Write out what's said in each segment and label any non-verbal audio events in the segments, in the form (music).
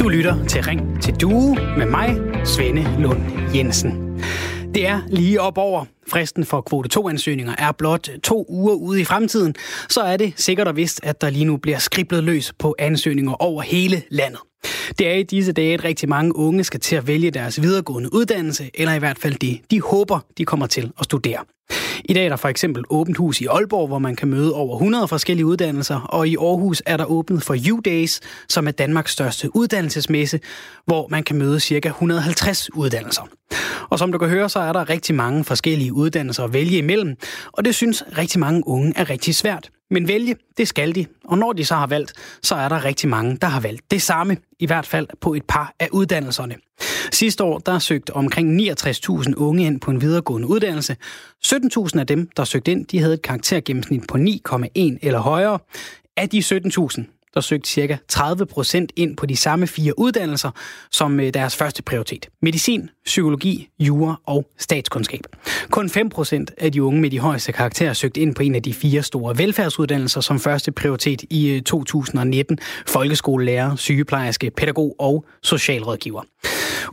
Du lytter til Ring til Due med mig, Svende Lund Jensen. Det er lige op over. Fristen for kvote 2-ansøgninger er blot to uger ude i fremtiden. Så er det sikkert og vist, at der lige nu bliver skriblet løs på ansøgninger over hele landet. Det er i disse dage, at rigtig mange unge skal til at vælge deres videregående uddannelse, eller i hvert fald det, de håber, de kommer til at studere. I dag er der for eksempel åbent hus i Aalborg, hvor man kan møde over 100 forskellige uddannelser, og i Aarhus er der åbent for U-Days, som er Danmarks største uddannelsesmesse, hvor man kan møde ca. 150 uddannelser. Og som du kan høre, så er der rigtig mange forskellige uddannelser at vælge imellem, og det synes rigtig mange unge er rigtig svært. Men vælge, det skal de. Og når de så har valgt, så er der rigtig mange, der har valgt det samme, i hvert fald på et par af uddannelserne. Sidste år, der søgte omkring 69.000 unge ind på en videregående uddannelse. 17.000 af dem, der søgte ind, de havde et karaktergennemsnit på 9,1 eller højere. Af de 17.000, der søgte ca. 30 procent ind på de samme fire uddannelser som øh, deres første prioritet. Medicin, psykologi, jura og statskundskab. Kun 5 procent af de unge med de højeste karakterer søgte ind på en af de fire store velfærdsuddannelser som første prioritet i øh, 2019. Folkeskolelærer, sygeplejerske, pædagog og socialrådgiver.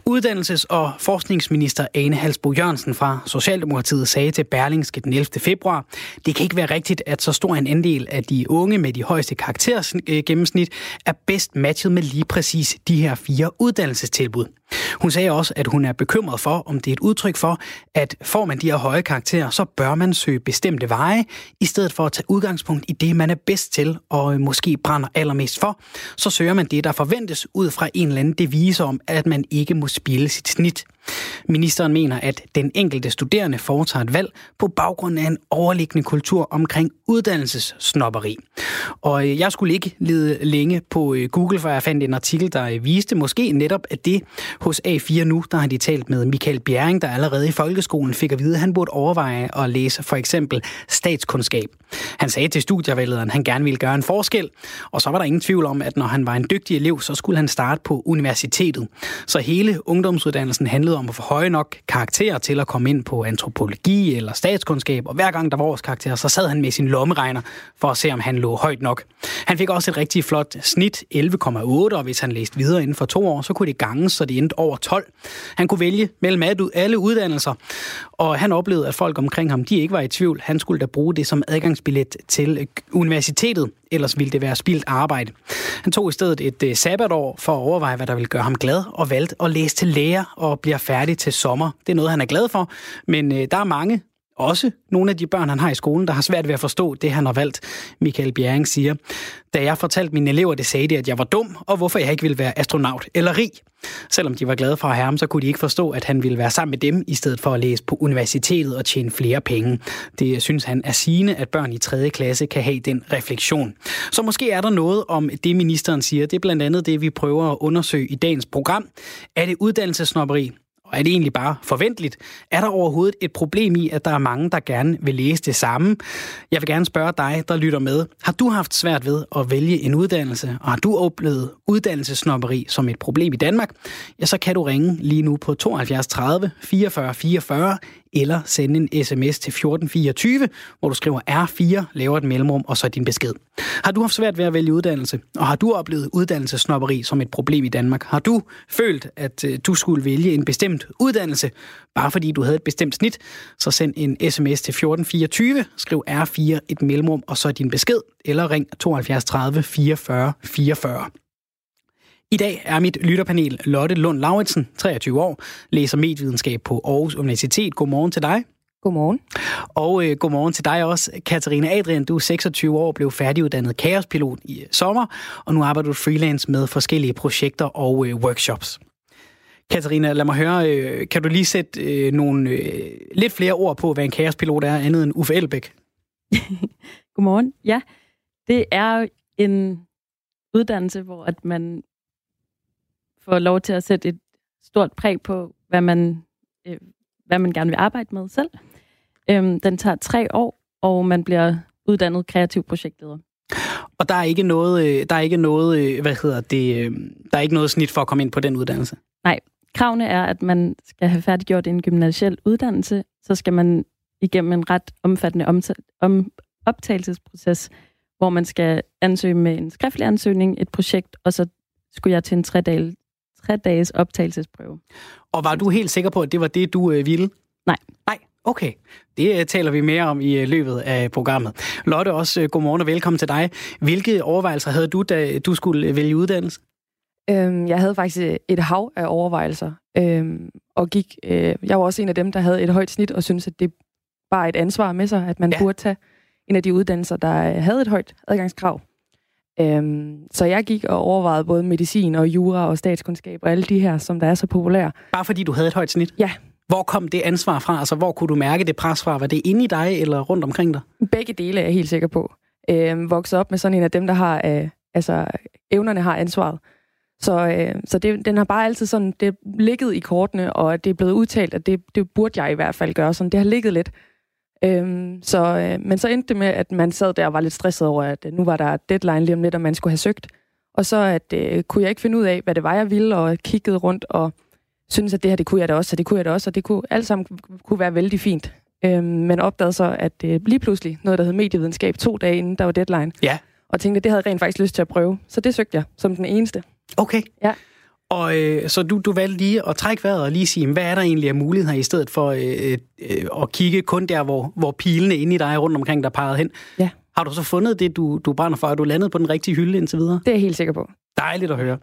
Uddannelses- og forskningsminister Ane Halsbo Jørgensen fra Socialdemokratiet sagde til Berlingske den 11. februar, det kan ikke være rigtigt, at så stor en andel af de unge med de højeste karakterer øh, gennemsnit er bedst matchet med lige præcis de her fire uddannelsestilbud. Hun sagde også, at hun er bekymret for, om det er et udtryk for, at får man de her høje karakterer, så bør man søge bestemte veje, i stedet for at tage udgangspunkt i det, man er bedst til og øh, måske brænder allermest for. Så søger man det, der forventes ud fra en eller anden devise om, at man ikke må spille sit snit. Ministeren mener, at den enkelte studerende foretager et valg på baggrund af en overliggende kultur omkring uddannelsessnopperi. Og øh, jeg skulle ikke lede længe på øh, Google, for jeg fandt en artikel, der viste måske netop, at det hos A4 nu, der har de talt med Michael Bjerring, der allerede i folkeskolen fik at vide, at han burde overveje at læse for eksempel statskundskab. Han sagde til studievejlederen, at han gerne ville gøre en forskel, og så var der ingen tvivl om, at når han var en dygtig elev, så skulle han starte på universitetet. Så hele ungdomsuddannelsen handlede om at få høje nok karakterer til at komme ind på antropologi eller statskundskab, og hver gang der var vores karakter, så sad han med sin lommeregner for at se, om han lå højt nok. Han fik også et rigtig flot snit, 11,8, og hvis han læste videre inden for to år, så kunne det ganges, så det endte over 12. Han kunne vælge mellem alle uddannelser, og han oplevede, at folk omkring ham, de ikke var i tvivl. Han skulle da bruge det som adgangsbillet til øh, universitetet, ellers ville det være spildt arbejde. Han tog i stedet et øh, sabbatår for at overveje, hvad der ville gøre ham glad, og valgte at læse til læger og bliver færdig til sommer. Det er noget, han er glad for, men øh, der er mange, også nogle af de børn, han har i skolen, der har svært ved at forstå det, han har valgt. Michael Bjerring siger, da jeg fortalte mine elever, det sagde de, at jeg var dum, og hvorfor jeg ikke ville være astronaut eller rig. Selvom de var glade for at have ham, så kunne de ikke forstå, at han ville være sammen med dem, i stedet for at læse på universitetet og tjene flere penge. Det synes han er sigende, at børn i 3. klasse kan have den refleksion. Så måske er der noget om det, ministeren siger. Det er blandt andet det, vi prøver at undersøge i dagens program. Er det uddannelsesnopperi? Og er det egentlig bare forventeligt? Er der overhovedet et problem i, at der er mange, der gerne vil læse det samme? Jeg vil gerne spørge dig, der lytter med. Har du haft svært ved at vælge en uddannelse, og har du oplevet uddannelsesnopperi som et problem i Danmark? Ja, så kan du ringe lige nu på 72 30 44 44 eller sende en sms til 1424, hvor du skriver R4, laver et mellemrum og så din besked. Har du haft svært ved at vælge uddannelse, og har du oplevet uddannelsesnopperi som et problem i Danmark? Har du følt, at øh, du skulle vælge en bestemt uddannelse, bare fordi du havde et bestemt snit, så send en sms til 1424, skriv R4, et mellemrum og så din besked, eller ring 72 30 44 44. I dag er mit lytterpanel Lotte Lund Lauritsen, 23 år, læser medievidenskab på Aarhus Universitet. Godmorgen til dig. Godmorgen. Og øh, godmorgen til dig også, Katarina Adrian. Du er 26 år og blev færdiguddannet kaospilot i øh, sommer, og nu arbejder du freelance med forskellige projekter og øh, workshops. Katarina, lad mig høre, øh, kan du lige sætte øh, nogle øh, lidt flere ord på, hvad en kaospilot er, andet end Uffe Elbæk? (laughs) Godmorgen. Ja, det er en uddannelse, hvor at man får lov til at sætte et stort præg på, hvad man, øh, hvad man gerne vil arbejde med selv. Øhm, den tager tre år, og man bliver uddannet kreativ projektleder. Og der er ikke noget, øh, der er ikke noget, øh, hvad hedder det, øh, der er ikke noget snit for at komme ind på den uddannelse? Nej, kravene er, at man skal have færdiggjort en gymnasiel uddannelse, så skal man igennem en ret omfattende om, optagelsesproces, hvor man skal ansøge med en skriftlig ansøgning, et projekt, og så skulle jeg til en tre, dage, tre dages optagelsesprøve. Og var du helt sikker på, at det var det, du øh, ville? Nej. Nej, okay. Det øh, taler vi mere om i øh, løbet af programmet. Lotte, også øh, godmorgen og velkommen til dig. Hvilke overvejelser havde du, da du skulle øh, vælge uddannelse? Øhm, jeg havde faktisk et hav af overvejelser, øhm, og gik. Øh, jeg var også en af dem, der havde et højt snit, og syntes, at det bare et ansvar med sig, at man ja. burde tage en af de uddannelser, der havde et højt adgangskrav. Øhm, så jeg gik og overvejede både medicin og jura og statskundskab og alle de her, som der er så populære. Bare fordi du havde et højt snit? Ja. Hvor kom det ansvar fra? Altså, hvor kunne du mærke det pres fra? Var det inde i dig eller rundt omkring dig? Begge dele er jeg helt sikker på. Øhm, vokset op med sådan en af dem, der har, øh, altså, evnerne har ansvaret. Så, øh, så det, den har bare altid sådan, det ligget i kortene, og det er blevet udtalt, at det, det burde jeg i hvert fald gøre. Sådan, det har ligget lidt. Øhm, så, øh, men så endte det med, at man sad der og var lidt stresset over, at øh, nu var der deadline lige om lidt, og man skulle have søgt. Og så at, øh, kunne jeg ikke finde ud af, hvad det var, jeg ville, og kiggede rundt og syntes, at det her, det kunne jeg da også, og det kunne jeg da også, og det kunne alt sammen kunne være vældig fint. Øhm, men opdagede så, at øh, lige pludselig noget, der hed medievidenskab, to dage inden der var deadline. Ja. Og tænkte, at det havde jeg rent faktisk lyst til at prøve. Så det søgte jeg som den eneste. Okay. Ja. Og øh, så du, du valgte lige at trække vejret og lige sige, hvad er der egentlig af muligheder i stedet for øh, øh, at kigge kun der, hvor, hvor pilene inde i dig rundt omkring der pegede hen? Ja. Har du så fundet det, du, du brænder for? Er du landet på den rigtige hylde indtil videre? Det er jeg helt sikker på. Dejligt at høre.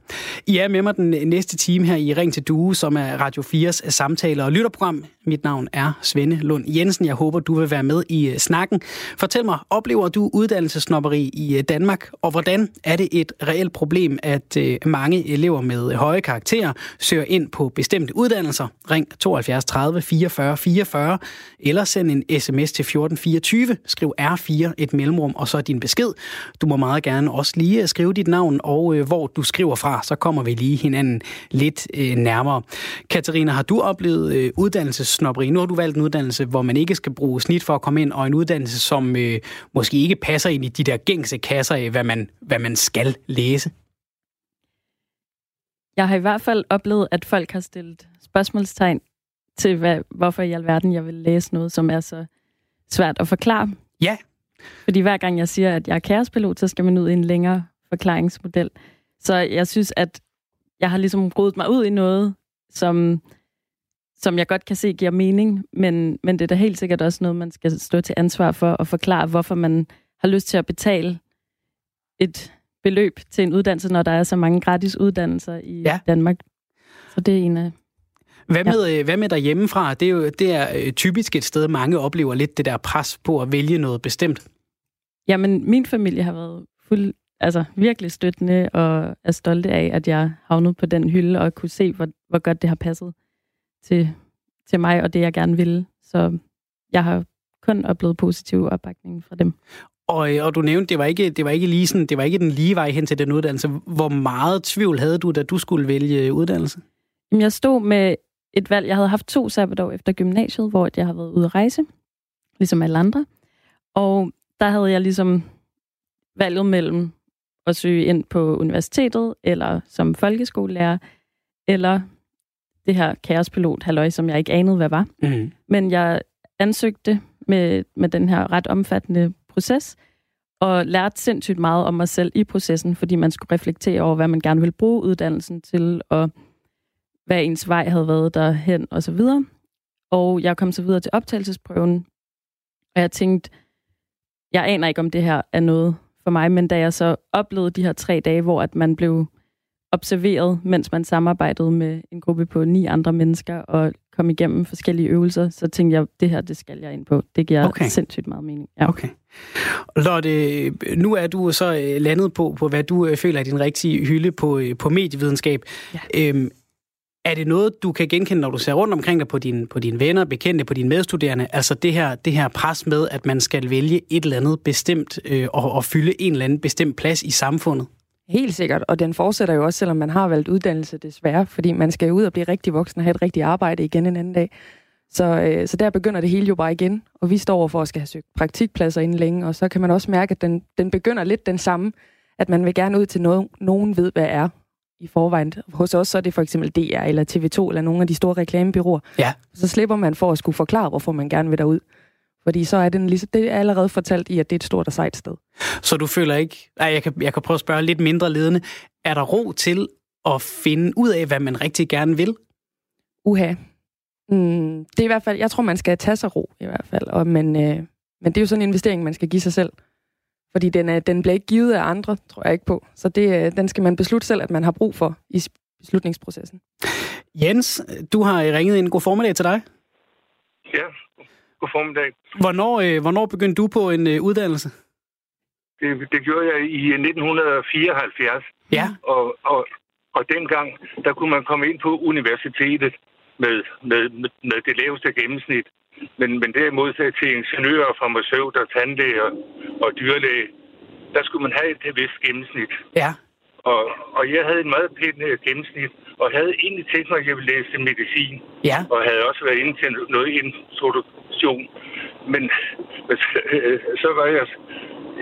I er med mig den næste time her i Ring til Due, som er Radio 4's øh, samtaler og lytterprogram. Mit navn er Svende Lund Jensen. Jeg håber, du vil være med i øh, snakken. Fortæl mig, oplever du uddannelsesnopperi i øh, Danmark, og hvordan er det et reelt problem, at mange elever med høje karakterer søger ind på bestemte uddannelser? Ring 72 30 44 44, eller send en sms til 1424. Skriv R4, et mellemrum, og så din besked. Du må meget gerne også lige skrive dit navn og hvor hvor du skriver fra, så kommer vi lige hinanden lidt øh, nærmere. Katarina, har du oplevet øh, uddannelsesnopperi? Nu har du valgt en uddannelse, hvor man ikke skal bruge snit for at komme ind, og en uddannelse, som øh, måske ikke passer ind i de der gængse kasser af, hvad man, hvad man skal læse. Jeg har i hvert fald oplevet, at folk har stillet spørgsmålstegn til, hvad, hvorfor i alverden jeg vil læse noget, som er så svært at forklare. Ja. Fordi hver gang jeg siger, at jeg er kærespilot, så skal man ud i en længere forklaringsmodel. Så jeg synes, at jeg har ligesom rodet mig ud i noget, som, som jeg godt kan se giver mening, men, men det er da helt sikkert også noget, man skal stå til ansvar for og forklare, hvorfor man har lyst til at betale et beløb til en uddannelse, når der er så mange gratis uddannelser i ja. Danmark. Så det er en af hvad med, ja. Øh, hvad med derhjemmefra? Det er jo det er øh, typisk et sted, mange oplever lidt det der pres på at vælge noget bestemt. Jamen, min familie har været fuld, altså virkelig støttende og er stolte af, at jeg havnet på den hylde og kunne se, hvor, hvor godt det har passet til, til mig og det, jeg gerne ville. Så jeg har kun oplevet positiv opbakning fra dem. Og, øh, og du nævnte, det var ikke, det var ikke lige sådan, det var ikke den lige vej hen til den uddannelse. Hvor meget tvivl havde du, da du skulle vælge uddannelse? Jamen, jeg stod med et valg. Jeg havde haft to sabbatår efter gymnasiet, hvor jeg har været ude at rejse, ligesom alle andre. Og der havde jeg ligesom valget mellem at søge ind på universitetet, eller som folkeskolelærer, eller det her kaospilot, halløj, som jeg ikke anede, hvad var. Mm. Men jeg ansøgte med, med den her ret omfattende proces, og lærte sindssygt meget om mig selv i processen, fordi man skulle reflektere over, hvad man gerne ville bruge uddannelsen til, og hvad ens vej havde været derhen, og så videre. Og jeg kom så videre til optagelsesprøven, og jeg tænkte, jeg aner ikke, om det her er noget for mig, men da jeg så oplevede de her tre dage, hvor at man blev observeret, mens man samarbejdede med en gruppe på ni andre mennesker og kom igennem forskellige øvelser, så tænkte jeg, det her, det skal jeg ind på. Det giver okay. sindssygt meget mening. Ja. Okay. Lotte, nu er du så øh, landet på, på hvad du øh, føler er din rigtige hylde på, øh, på medievidenskab. Ja. Øhm, er det noget, du kan genkende, når du ser rundt omkring dig på, din, på dine venner, bekendte, på dine medstuderende? Altså det her, det her pres med, at man skal vælge et eller andet bestemt øh, og, og fylde en eller anden bestemt plads i samfundet? Helt sikkert, og den fortsætter jo også, selvom man har valgt uddannelse desværre, fordi man skal jo ud og blive rigtig voksen og have et rigtigt arbejde igen en anden dag. Så, øh, så der begynder det hele jo bare igen, og vi står for at skal have søgt praktikpladser inden længe, og så kan man også mærke, at den, den begynder lidt den samme, at man vil gerne ud til noget, nogen ved, hvad er, i forvejen. Hos os så er det for eksempel DR eller TV2 eller nogle af de store reklamebyråer. Ja. Så slipper man for at skulle forklare, hvorfor man gerne vil derud. Fordi så er den lige, det er allerede fortalt i, at det er et stort og sejt sted. Så du føler ikke... Ej, jeg kan, jeg kan prøve at spørge lidt mindre ledende. Er der ro til at finde ud af, hvad man rigtig gerne vil? Uha. Mm, det er i hvert fald... Jeg tror, man skal tage sig ro, i hvert fald. Og, men, øh, men det er jo sådan en investering, man skal give sig selv. Fordi den, er, den bliver ikke givet af andre, tror jeg ikke på. Så det, øh, den skal man beslutte selv, at man har brug for i beslutningsprocessen. Jens, du har ringet en god formiddag til dig. Ja, god formiddag. Hvornår, øh, hvornår begyndte du på en øh, uddannelse? Det, det gjorde jeg i 1974. Ja. Og, og, og dengang, der kunne man komme ind på universitetet med, med, med, med det laveste gennemsnit. Men, men derimod til ingeniører, farmaceuter, tandlæger og dyrlæge, der skulle man have et vist gennemsnit. Ja. Og, og jeg havde en meget pæn øh, gennemsnit, og havde egentlig tænkt mig, at jeg ville læse medicin. Ja. Og havde også været inde til noget introduktion. Men, øh, så var jeg...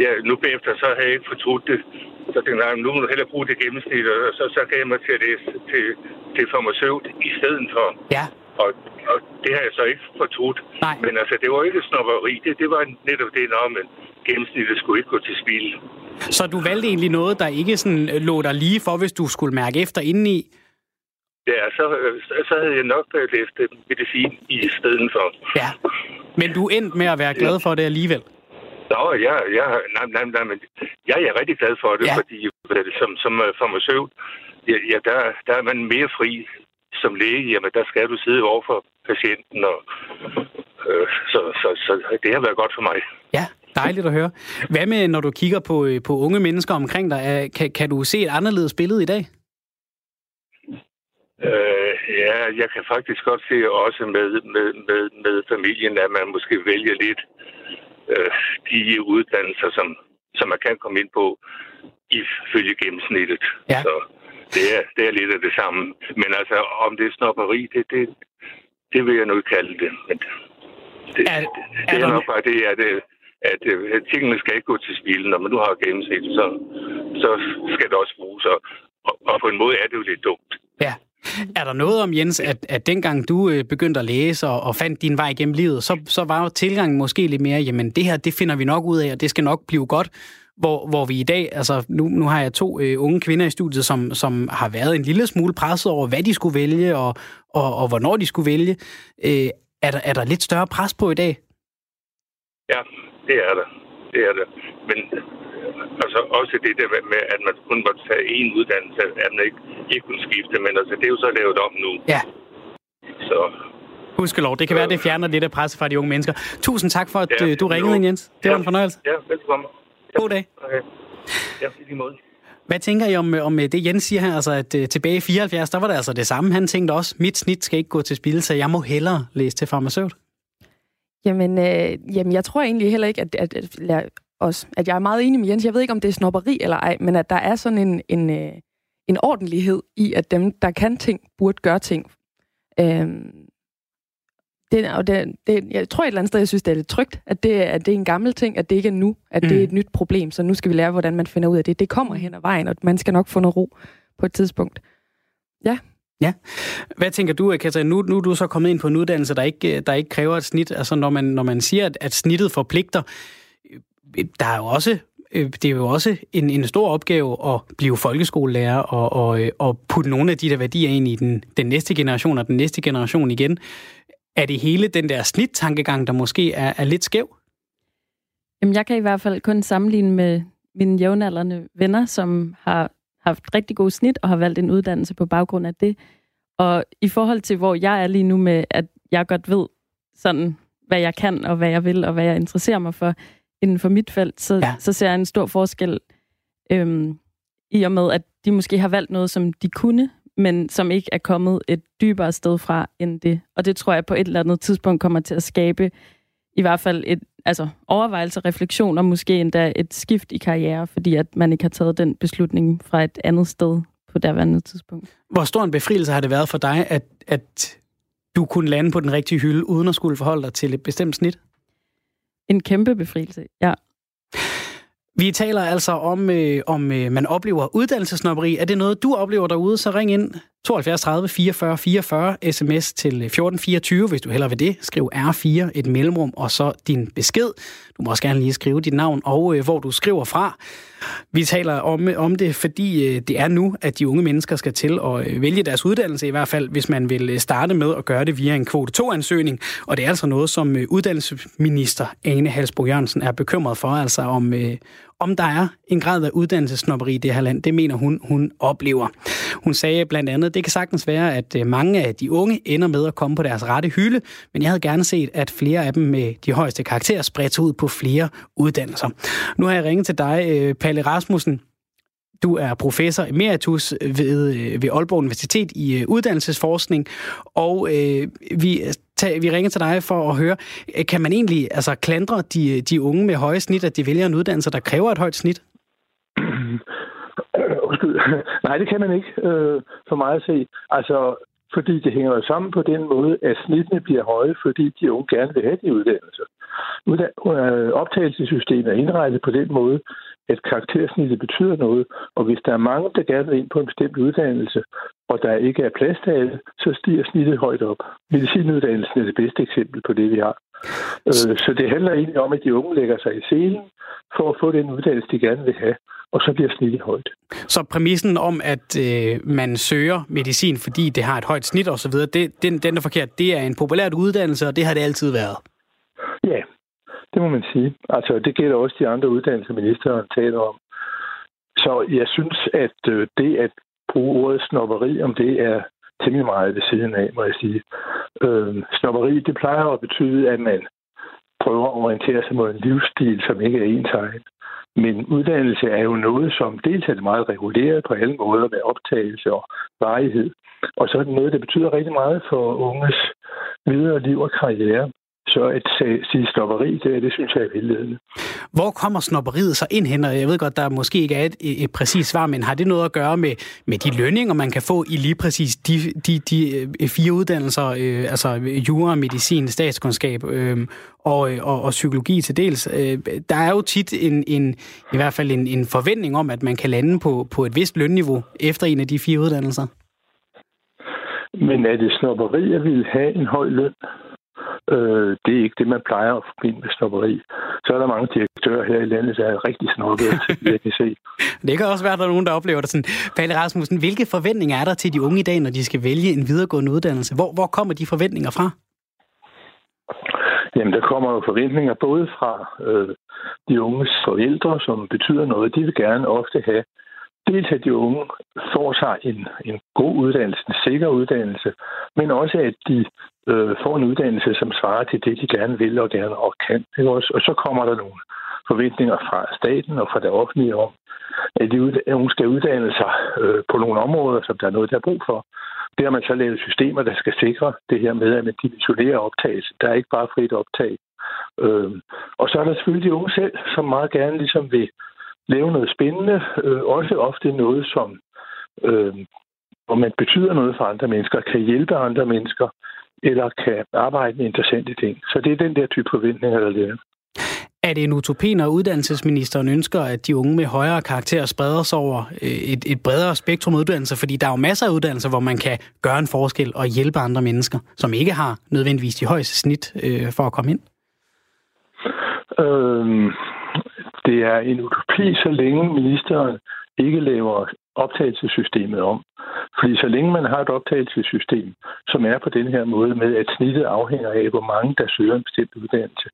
Ja, nu bagefter, så havde jeg ikke fortrudt det. Så tænkte jeg, nu må du hellere bruge det gennemsnit, og så, så gav jeg mig til at læse til, til farmaceut i stedet for. Ja. Og, og det har jeg så ikke fortrudt. Nej. Men altså, det var ikke snopperi. Det, det var netop det, når men gennemsnittet skulle ikke gå til spil. Så du valgte egentlig noget, der ikke sådan øh, lå dig lige for, hvis du skulle mærke efter indeni? Ja, så, øh, så havde jeg nok læst medicin i stedet for. Ja. Men du endte med at være glad for det alligevel? Nå, ja, ja, nej, nej, nej, men jeg er rigtig glad for det, Ja. fordi som, som øh, farmaceut, ja, ja der, der er man mere fri som læge. Jamen, der skal du sidde over for patienten, og øh, så, så, så det har været godt for mig. Ja, dejligt at høre. Hvad med, når du kigger på, øh, på unge mennesker omkring dig? Kan, kan du se et anderledes billede i dag? Øh, ja, jeg kan faktisk godt se også med, med, med, med familien, at man måske vælger lidt øh, de uddannelser, som, som man kan komme ind på ifølge gennemsnittet. Ja. Så det er, det er lidt af det samme. Men altså, om det er snopperi, det, det, det vil jeg nu ikke kalde det. Men det, Er- det, er det er der- nok bare det, at, at, at tingene skal ikke gå til spil. Når man nu har gennemsnit, så, så skal det også bruges. Og, og, og på en måde er det jo lidt dumt. Ja. Er der noget om, Jens, at, at dengang du øh, begyndte at læse og, og fandt din vej gennem livet, så, så var jo tilgangen måske lidt mere, jamen det her, det finder vi nok ud af, og det skal nok blive godt. Hvor, hvor vi i dag, altså nu, nu har jeg to øh, unge kvinder i studiet, som, som har været en lille smule presset over, hvad de skulle vælge, og, og, og hvornår de skulle vælge. Øh, er, der, er der lidt større pres på i dag? Ja, det er der. Det er der. Men øh, altså også det der med, at man kun måtte tage én uddannelse, at man ikke, ikke kunne skifte, men altså, det er jo så lavet om nu. Ja. Så Hudskelov, det kan være, det fjerner lidt af presset fra de unge mennesker. Tusind tak for, at Ja, ja, du ringede jo. ind, Jens. Det var Ja. en fornøjelse. ja, velkommen. God dag. Okay. Ja, i lige måde. Hvad tænker I om, om øh, det, Jens siger her? Altså, at uh, tilbage i 74, der var det altså det samme. Han tænkte også, mit snit skal ikke gå til spil, så jeg må hellere læse til farmaceut. Jamen, øh, jamen, jeg tror egentlig heller ikke, at, at, at, lad os, at jeg er meget enig med Jens. Jeg ved ikke, om det er snopperi eller ej, men at der er sådan en, en, øh, en ordentlighed i, at dem, der kan ting, burde gøre ting. Øhm, det, og det, det, jeg tror et eller andet sted, jeg synes, det er lidt trygt, at det, at det er en gammel ting, at det ikke er nu, at mm. det er et nyt problem, så nu skal vi lære, hvordan man finder ud af det. Det kommer hen ad vejen, og man skal nok få noget ro på et tidspunkt. Hvad tænker du, Katrin? Nu, nu er du så kommet ind på en uddannelse, der ikke, der ikke kræver et snit. Altså, når man, når man siger, at, at snittet forpligter, øh, der er jo også, øh, det er jo også en, en stor opgave at blive folkeskolelærer og, og, øh, og putte nogle af de der værdier ind i den, den næste generation og den næste generation igen. Er det hele den der snit-tankegang, der måske er, er lidt skæv? Jamen, jeg kan i hvert fald kun sammenligne med mine jævnaldrende venner, som har haft rigtig god snit og har valgt en uddannelse på baggrund af det. Og i forhold til, hvor jeg er lige nu med, at jeg godt ved sådan, hvad jeg kan og hvad jeg vil og hvad jeg interesserer mig for inden for mit felt, så, Ja. så ser jeg en stor forskel øhm, i og med, at de måske har valgt noget, som de kunne, men som ikke er kommet et dybere sted fra end det. Og det tror jeg på et eller andet tidspunkt kommer til at skabe i hvert fald et altså overvejelse, refleksion og måske endda et skift i karriere, fordi at man ikke har taget den beslutning fra et andet sted på derværende tidspunkt. Hvor stor en befrielse har det været for dig, at, at du kunne lande på den rigtige hylde, uden at skulle forholde dig til et bestemt snit? En kæmpe befrielse, ja. Vi taler altså om, øh, om øh, man oplever uddannelsesnopperi. Er det noget, du oplever derude, så ring ind 72 30 44 44, sms til øh, 1424, hvis du heller vil det. Skriv R4, et mellemrum, og så din besked. Du må også gerne lige skrive dit navn og øh, hvor du skriver fra. Vi taler om, øh, om det, fordi øh, det er nu, at de unge mennesker skal til at øh, vælge deres uddannelse, i hvert fald hvis man vil øh, starte med at gøre det via en kvote 2-ansøgning. Og det er altså noget, som øh, uddannelsesminister Ane Halsbro Jørgensen er bekymret for, altså om, øh, om der er en grad af uddannelsesnopperi i det her land. Det mener hun, hun oplever. Hun sagde blandt andet, det kan sagtens være, at øh, mange af de unge ender med at komme på deres rette hylde, men jeg havde gerne set, at flere af dem med de højeste karakterer spredte ud på flere uddannelser. Nu har jeg ringet til dig, øh, Palle Rasmussen. Du er professor emeritus ved, øh, ved Aalborg Universitet i uddannelsesforskning, og øh, vi vi ringer til dig for at høre, øh, kan man egentlig altså, klandre de, de unge med høje snit, at de vælger en uddannelse, der kræver et højt snit? (clears throat) Undskyld. (laughs) Nej, det kan man ikke, øh, for mig at se. Altså, fordi det hænger jo sammen på den måde, at snittene bliver høje, fordi de unge gerne vil have de uddannelser. Øh, optagelsessystemet er indrettet på den måde, at karaktersnittet betyder noget, og hvis der er mange, der gerne vil ind på en bestemt uddannelse, og der ikke er plads til alle, så stiger snittet højt op. Medicinuddannelsen er det bedste eksempel på det, vi har. Øh, så det handler egentlig om, at de unge lægger sig i scenen for at få den uddannelse, de gerne vil have, og så bliver snittet højt. Så præmissen om, at øh, man søger medicin, fordi det har et højt snit osv., det, den, den er forkert. Det er en populær uddannelse, og det har det altid været. Ja, det må man sige. Altså, det gælder også de andre uddannelser, ministeren taler om. Så jeg synes, at øh, det at bruge ordet snopperi, om det er temmelig meget ved siden af, må jeg sige. Øh, snopperi, det plejer at betyde, at man prøver at orientere sig mod en livsstil, som ikke er ens egen. Men uddannelse er jo noget, som dels er det meget reguleret på alle måder med optagelse og varighed. Og så er det noget, der betyder rigtig meget for unges videre liv og karriere. Så at sige snopperi, det, det synes jeg er vildledende. Hvor kommer snopperiet så ind hen? Jeg ved godt, der måske ikke er et, et præcist svar, men har det noget at gøre med, med de lønninger, man kan få i lige præcis de, de, de øh, fire uddannelser, øh, altså jura, medicin, statskundskab øh, og, og, og psykologi til dels? Øh, der er jo tit en, en, i hvert fald en, en forventning om, at man kan lande på, på et vist lønniveau efter en af de fire uddannelser. Men er det snopperi at ville have en høj løn? Øh, det er ikke det, man plejer at forbinde med snopperi. Så er der mange direktører her i landet, der er rigtig snobbede, (laughs) jeg kan se. Det kan også være, at der er nogen, der oplever det sådan. Palle Rasmussen, hvilke forventninger er der til de unge i dag, når de skal vælge en videregående uddannelse? Hvor, hvor kommer de forventninger fra? Jamen, der kommer jo forventninger både fra øh, de unges forældre, som betyder noget. De vil gerne ofte have dels at de unge får sig en, en god uddannelse, en sikker uddannelse, men også at de øh, får en uddannelse, som svarer til det, de gerne vil og gerne og kan. Ikke også? Og så kommer der nogle forventninger fra staten og fra det offentlige om, at de unge skal uddanne sig øh, på nogle områder, som der er noget, der er brug for. Det har man så lavet systemer, der skal sikre det her med, at man dimensionerer optagelse. Der er ikke bare frit optag. Øh, og så er der selvfølgelig de unge selv, som meget gerne ligesom vil lave noget spændende, øh, også ofte noget, som øh, hvor man betyder noget for andre mennesker, kan hjælpe andre mennesker, eller kan arbejde med interessante ting. Så det er den der type forventninger, der ligger. Er det en utopi, når uddannelsesministeren ønsker, at de unge med højere karakterer spreder sig over øh, et, et bredere spektrum af uddannelser? Fordi der er jo masser af uddannelser, hvor man kan gøre en forskel og hjælpe andre mennesker, som ikke har nødvendigvis de højeste snit øh, for at komme ind. Øhm, det er en utopi, så længe ministeren ikke laver optagelsessystemet om. Fordi så længe man har et optagelsessystem, som er på den her måde med, at snittet afhænger af, hvor mange der søger en bestemt uddannelse,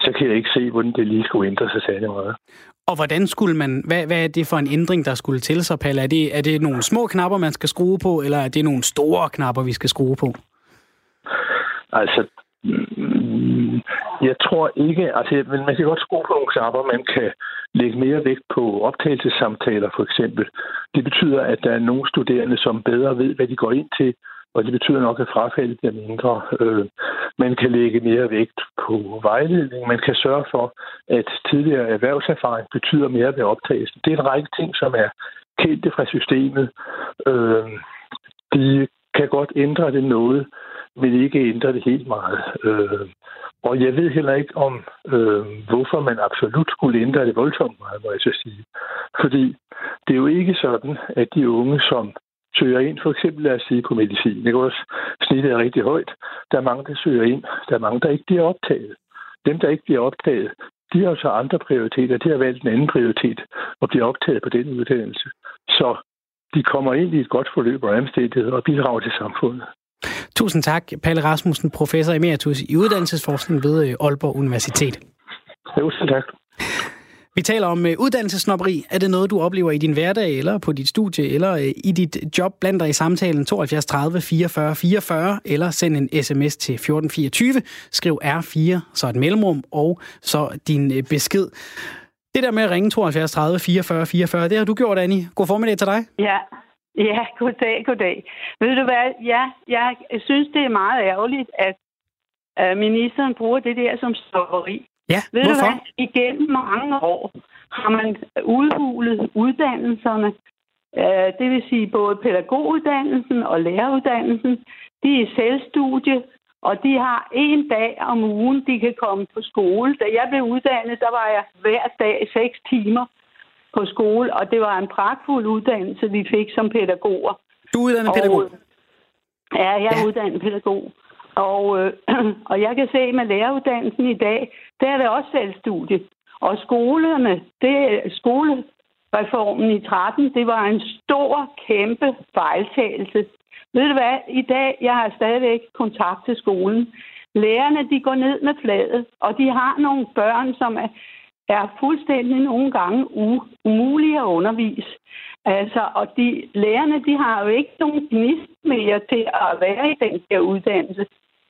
så kan jeg ikke se, hvordan det lige skulle ændre sig særlig meget. Og hvordan skulle man, hvad, hvad er det for en ændring, der skulle til sig, Palle? Er det, er det nogle små knapper, man skal skrue på, eller er det nogle store knapper, vi skal skrue på? Altså, Mm. jeg tror ikke, altså men man kan godt skrue på nogle knapper, man kan lægge mere vægt på optagelsessamtaler for eksempel. Det betyder, at der er nogle studerende, som bedre ved, hvad de går ind til, og det betyder nok, at frafaldet bliver mindre. Øh, man kan lægge mere vægt på vejledning. Man kan sørge for, at tidligere erhvervserfaring betyder mere ved optagelsen. Det er en række ting, som er kendte fra systemet. Øh, de kan godt ændre det noget, vil ikke ændre det helt meget. Øh, og jeg ved heller ikke om, øh, hvorfor man absolut skulle ændre det voldsomt meget, må jeg så sige. Fordi det er jo ikke sådan, at de unge, som søger ind, for eksempel lad os sige på medicin. Det også snittet er rigtig højt. Der er mange, der søger ind. Der er mange, der ikke bliver optaget. Dem, der ikke bliver optaget, de har så andre prioriteter. De har valgt en anden prioritet og bliver optaget på den uddannelse. Så de kommer ind i et godt forløb og omstændigheder og bidrager til samfundet. Tusind tak, Palle Rasmussen, professor emeritus i uddannelsesforskning ved Aalborg Universitet. Jo, tak. Vi taler om uh, uddannelsesnopperi. Er det noget, du oplever i din hverdag, eller på dit studie, eller uh, i dit job? Bland dig i samtalen 72 30 44 44, eller send en sms til 1424. Skriv R4, så et mellemrum, og så din besked. Det der med at ringe 72 30 44 44, det har du gjort, Annie. God formiddag til dig. Ja, ja goddag, goddag. Ved du hvad, ja, jeg synes, det er meget ærgerligt, at ministeren bruger det der som stopperi. Ja, Ved hvorfor? du hvad? Igennem mange år har man udhulet uddannelserne. Øh, det vil sige både pædagoguddannelsen og læreruddannelsen. De er selvstudie, og de har en dag om ugen, de kan komme på skole. Da jeg blev uddannet, der var jeg hver dag seks timer på skole, og det var en pragtfuld uddannelse, vi fik som pædagoger. Du er uddannet pædagog? Ja, jeg er Ja. uddannet pædagog. Og, øh, (clears throat) og jeg kan se med læreruddannelsen i dag, der er det også selvstudie. Og skolerne, det skolereformen i 13, det var en stor, kæmpe fejltagelse. Ved du hvad? I dag, jeg har stadigvæk kontakt til skolen. Lærerne, de går ned med fladet, og de har nogle børn, som er, er fuldstændig nogle gange u- umulige at undervise. Altså, og de lærerne, de har jo ikke nogen gnist mere til at være i den her uddannelse.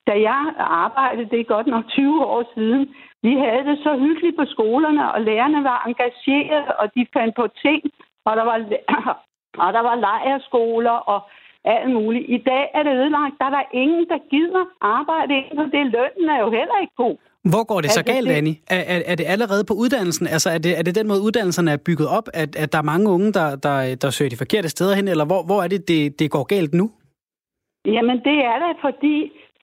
Da jeg arbejdede, det er godt nok 20 år siden, vi havde det så hyggeligt på skolerne, og lærerne var engagerede, og de fandt på ting, og der var, (clears throat) og der var lejerskoler og alt muligt. I dag er det ødelagt. Der er der ingen, der gider arbejde inden for det. Lønnen er jo heller ikke god. Hvor går det så Altså, galt, det- Annie? Er, er, er det allerede på uddannelsen? Altså, er det, er det den måde, uddannelserne er bygget op, at, at der er mange unge, der, der, der søger de forkerte steder hen, eller hvor, hvor er det, det, det går galt nu? Jamen, det er da fordi,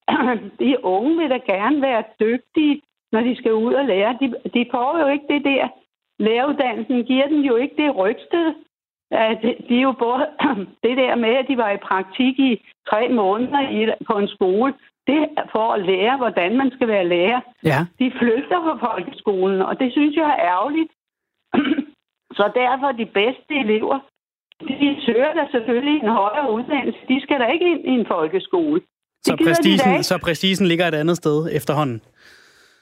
(clears throat) de unge vil da gerne være dygtige, når de skal ud og lære. De, de får jo ikke det der. Læreruddannelsen giver dem jo ikke det rygsted. At de er jo både (clears throat) det der med, at de var i praktik i tre måneder i, på en skole. Det er for at lære, hvordan man skal være lærer. Ja. De flygter fra folkeskolen, og det synes jeg er ærgerligt. (clears throat) Så derfor de bedste elever, de søger da selvfølgelig en højere uddannelse. De skal da ikke ind i en folkeskole. Så Det præstisen, ikke. så præstisen ligger et andet sted efterhånden.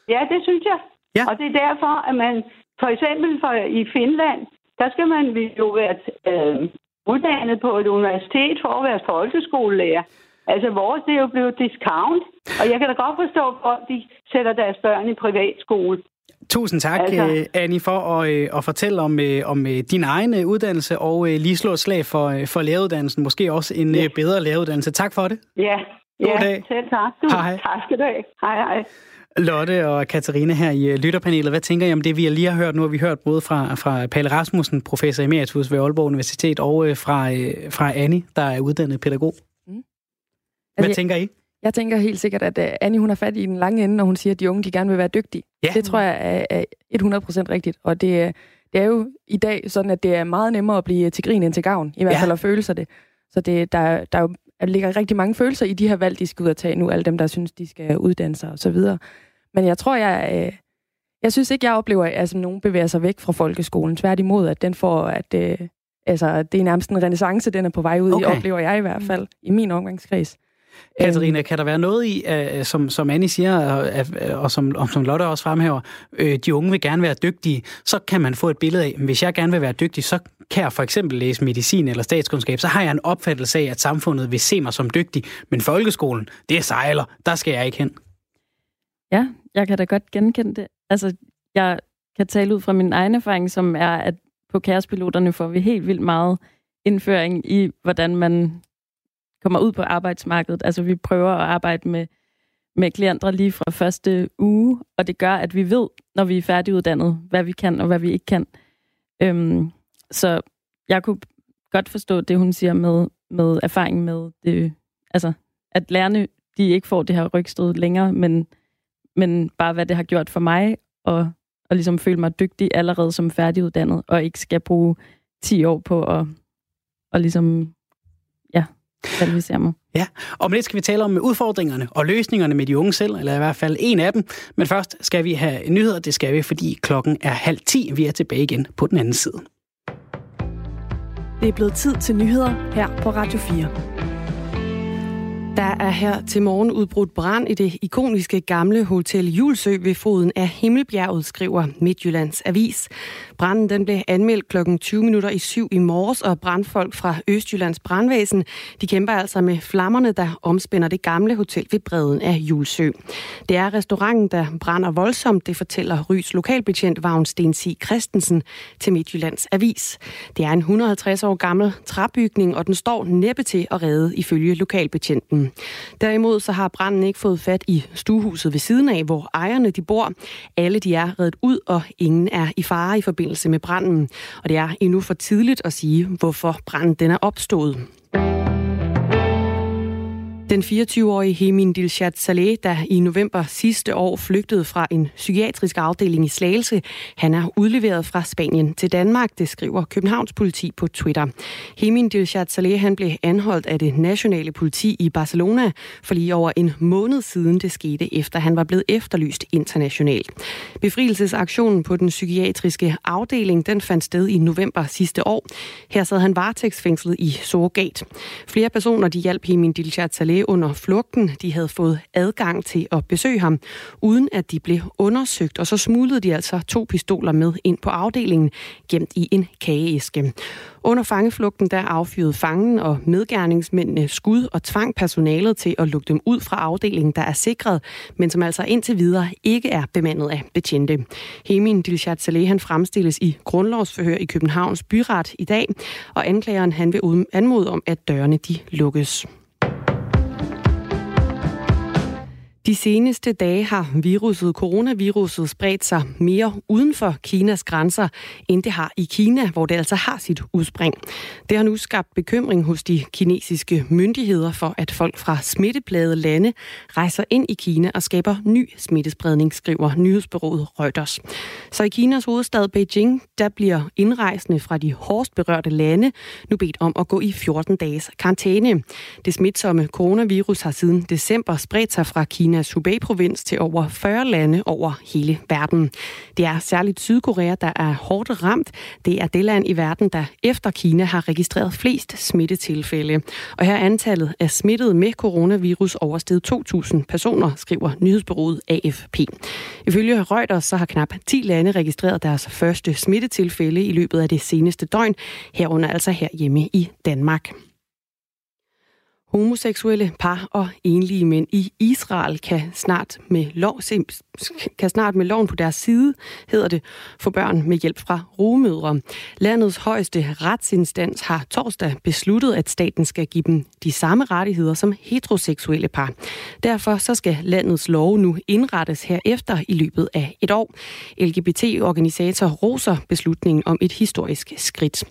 Ja, det synes jeg. Ja. Og det er derfor, at man for eksempel for, i Finland, der skal man jo være øh, uddannet på et universitet for at være folkeskolelærer. Altså vores, det er jo blevet discount, og jeg kan da godt forstå, at de sætter deres børn i privatskole. Tusind tak, Altså- altså... Annie, for at, øh, at fortælle om, øh, om øh, din egen øh, uddannelse, og øh, lige slå et slag for, øh, for læreruddannelsen. Måske også en øh, bedre læreruddannelse. Tak for det. Ja, God ja dag. selv tak. Du. Hej. Tak skal du have. Hej, hej. Lotte og Katarina her i øh, lytterpanelet. Hvad tænker I om det, vi lige har hørt? Nu har vi hørt både fra, fra Palle Rasmussen, professor emeritus ved Aalborg Universitet, og øh, fra, øh, fra Annie, der er uddannet pædagog. Hvad Altså, tænker I? Jeg tænker helt sikkert, at uh, Annie hun har fat i den lange ende, når hun siger, at de unge de gerne vil være dygtige. Ja. Det tror jeg er, er 100% rigtigt. Og det, er- det er jo i dag sådan, at det er meget nemmere at blive til grin end til gavn. I hvert Ja. fald at føle sig det. Så det, der, der er jo, der ligger rigtig mange følelser i de her valg, de skal ud og tage nu. Alle dem, der synes, de skal uddanne sig og så videre. Men jeg tror, jeg... Øh, jeg synes ikke, jeg oplever, at altså, nogen bevæger sig væk fra folkeskolen. Tværtimod, at den får... At, øh, altså, det er nærmest en renaissance, den er på vej ud i, Okay. oplever jeg i hvert fald, i min omgangskreds. Katarina, kan der være noget i, øh, som, som Annie siger, og, øh, og som, og som Lotte også fremhæver, øh, de unge vil gerne være dygtige, så kan man få et billede af, hvis jeg gerne vil være dygtig, så kan jeg for eksempel læse medicin eller statskundskab, så har jeg en opfattelse af, at samfundet vil se mig som dygtig, men folkeskolen, det er sejler, der skal jeg ikke hen. Ja, jeg kan da godt genkende det. Altså, jeg kan tale ud fra min egen erfaring, som er, at på kærespiloterne får vi helt vildt meget indføring i, hvordan man kommer ud på arbejdsmarkedet. Altså, vi prøver at arbejde med, med klienter lige fra første uge, og det gør, at vi ved, når vi er færdiguddannet, hvad vi kan og hvad vi ikke kan. Øhm, så jeg kunne godt forstå det, hun siger med, med erfaring med det, altså, at lærerne, de ikke får det her rygstød længere, men men bare hvad det har gjort for mig, og, og ligesom føle mig dygtig allerede som færdiguddannet, og ikke skal bruge 10 år på at, og ligesom, kvalificere mig. Ja, og med det skal vi tale om udfordringerne og løsningerne med de unge selv, eller i hvert fald en af dem. Men først skal vi have nyheder, det skal vi, fordi klokken er halv ti. Vi er tilbage igen på den anden side. Det er blevet tid til nyheder her på Radio 4. Der er her til morgen udbrudt brand i det ikoniske gamle Hotel Julsø ved foden af Himmelbjerget, skriver Midtjyllands Avis. Branden den blev anmeldt kl. 20 minutter i syv i morges, og brandfolk fra Østjyllands brandvæsen de kæmper altså med flammerne, der omspænder det gamle hotel ved bredden af Julsø. Det er restauranten, der brænder voldsomt, det fortæller Rys lokalbetjent Vagn Stensi Christensen til Midtjyllands Avis. Det er en 150 år gammel træbygning, og den står næppe til at redde ifølge lokalbetjenten. Øhm, derimod så har branden ikke fået fat i stuehuset ved siden af, hvor ejerne de bor. Alle de er reddet ud, og ingen er i fare i forbindelse med branden. Og det er endnu for tidligt at sige, hvorfor branden den er opstået. Den 24-årige Hemin Dilshad Saleh, der i november sidste år flygtede fra en psykiatrisk afdeling i Slagelse, han er udleveret fra Spanien til Danmark, det skriver Københavns politi på Twitter. Hemin Dilshad Saleh han blev anholdt af det nationale politi i Barcelona for lige over en måned siden det skete, efter han var blevet efterlyst internationalt. Befrielsesaktionen på den psykiatriske afdeling den fandt sted i november sidste år. Her sad han varetægtsfængslet i surrogat. Flere personer de hjalp Hemin Dilshad Saleh under flugten. De havde fået adgang til at besøge ham, uden at de blev undersøgt, og så smuglede de altså to pistoler med ind på afdelingen, gemt i en kageæske. Under fangeflugten der affyrede fangen og medgerningsmændene skud og tvang personalet til at lukke dem ud fra afdelingen, der er sikret, men som altså indtil videre ikke er bemandet af betjente. Hemin Dilshad Saleh han fremstilles i grundlovsforhør i Københavns Byret i dag, og anklageren han vil anmode om, at dørene de lukkes. De seneste dage har viruset, coronaviruset spredt sig mere uden for Kinas grænser, end det har i Kina, hvor det altså har sit udspring. Det har nu skabt bekymring hos de kinesiske myndigheder for, at folk fra smitteplade lande rejser ind i Kina og skaber ny smittespredning, skriver nyhedsbyrået Reuters. Så i Kinas hovedstad Beijing, der bliver indrejsende fra de hårdest berørte lande nu bedt om at gå i 14 dages karantæne. Det smitsomme coronavirus har siden december spredt sig fra Kina Kinas øh, Hubei-provins til over 40 lande over hele verden. Det er særligt Sydkorea, der er hårdt ramt. Det er det land i verden, der efter Kina har registreret flest smittetilfælde. Og her er antallet af smittede med coronavirus oversteget 2.000 personer, skriver nyhedsbureauet AFP. Ifølge Reuters så har knap 10 lande registreret deres første smittetilfælde i løbet af det seneste døgn, herunder altså her hjemme i Danmark. Homoseksuelle par og enlige mænd i Israel kan snart med lov, kan snart med loven på deres side, hedder det, få børn med hjælp fra rumødre. Landets højeste retsinstans har torsdag besluttet, at staten skal give dem de samme rettigheder som heteroseksuelle par. Derfor så skal landets lov nu indrettes herefter i løbet af et år. LGBT-organisator roser beslutningen om et historisk skridt.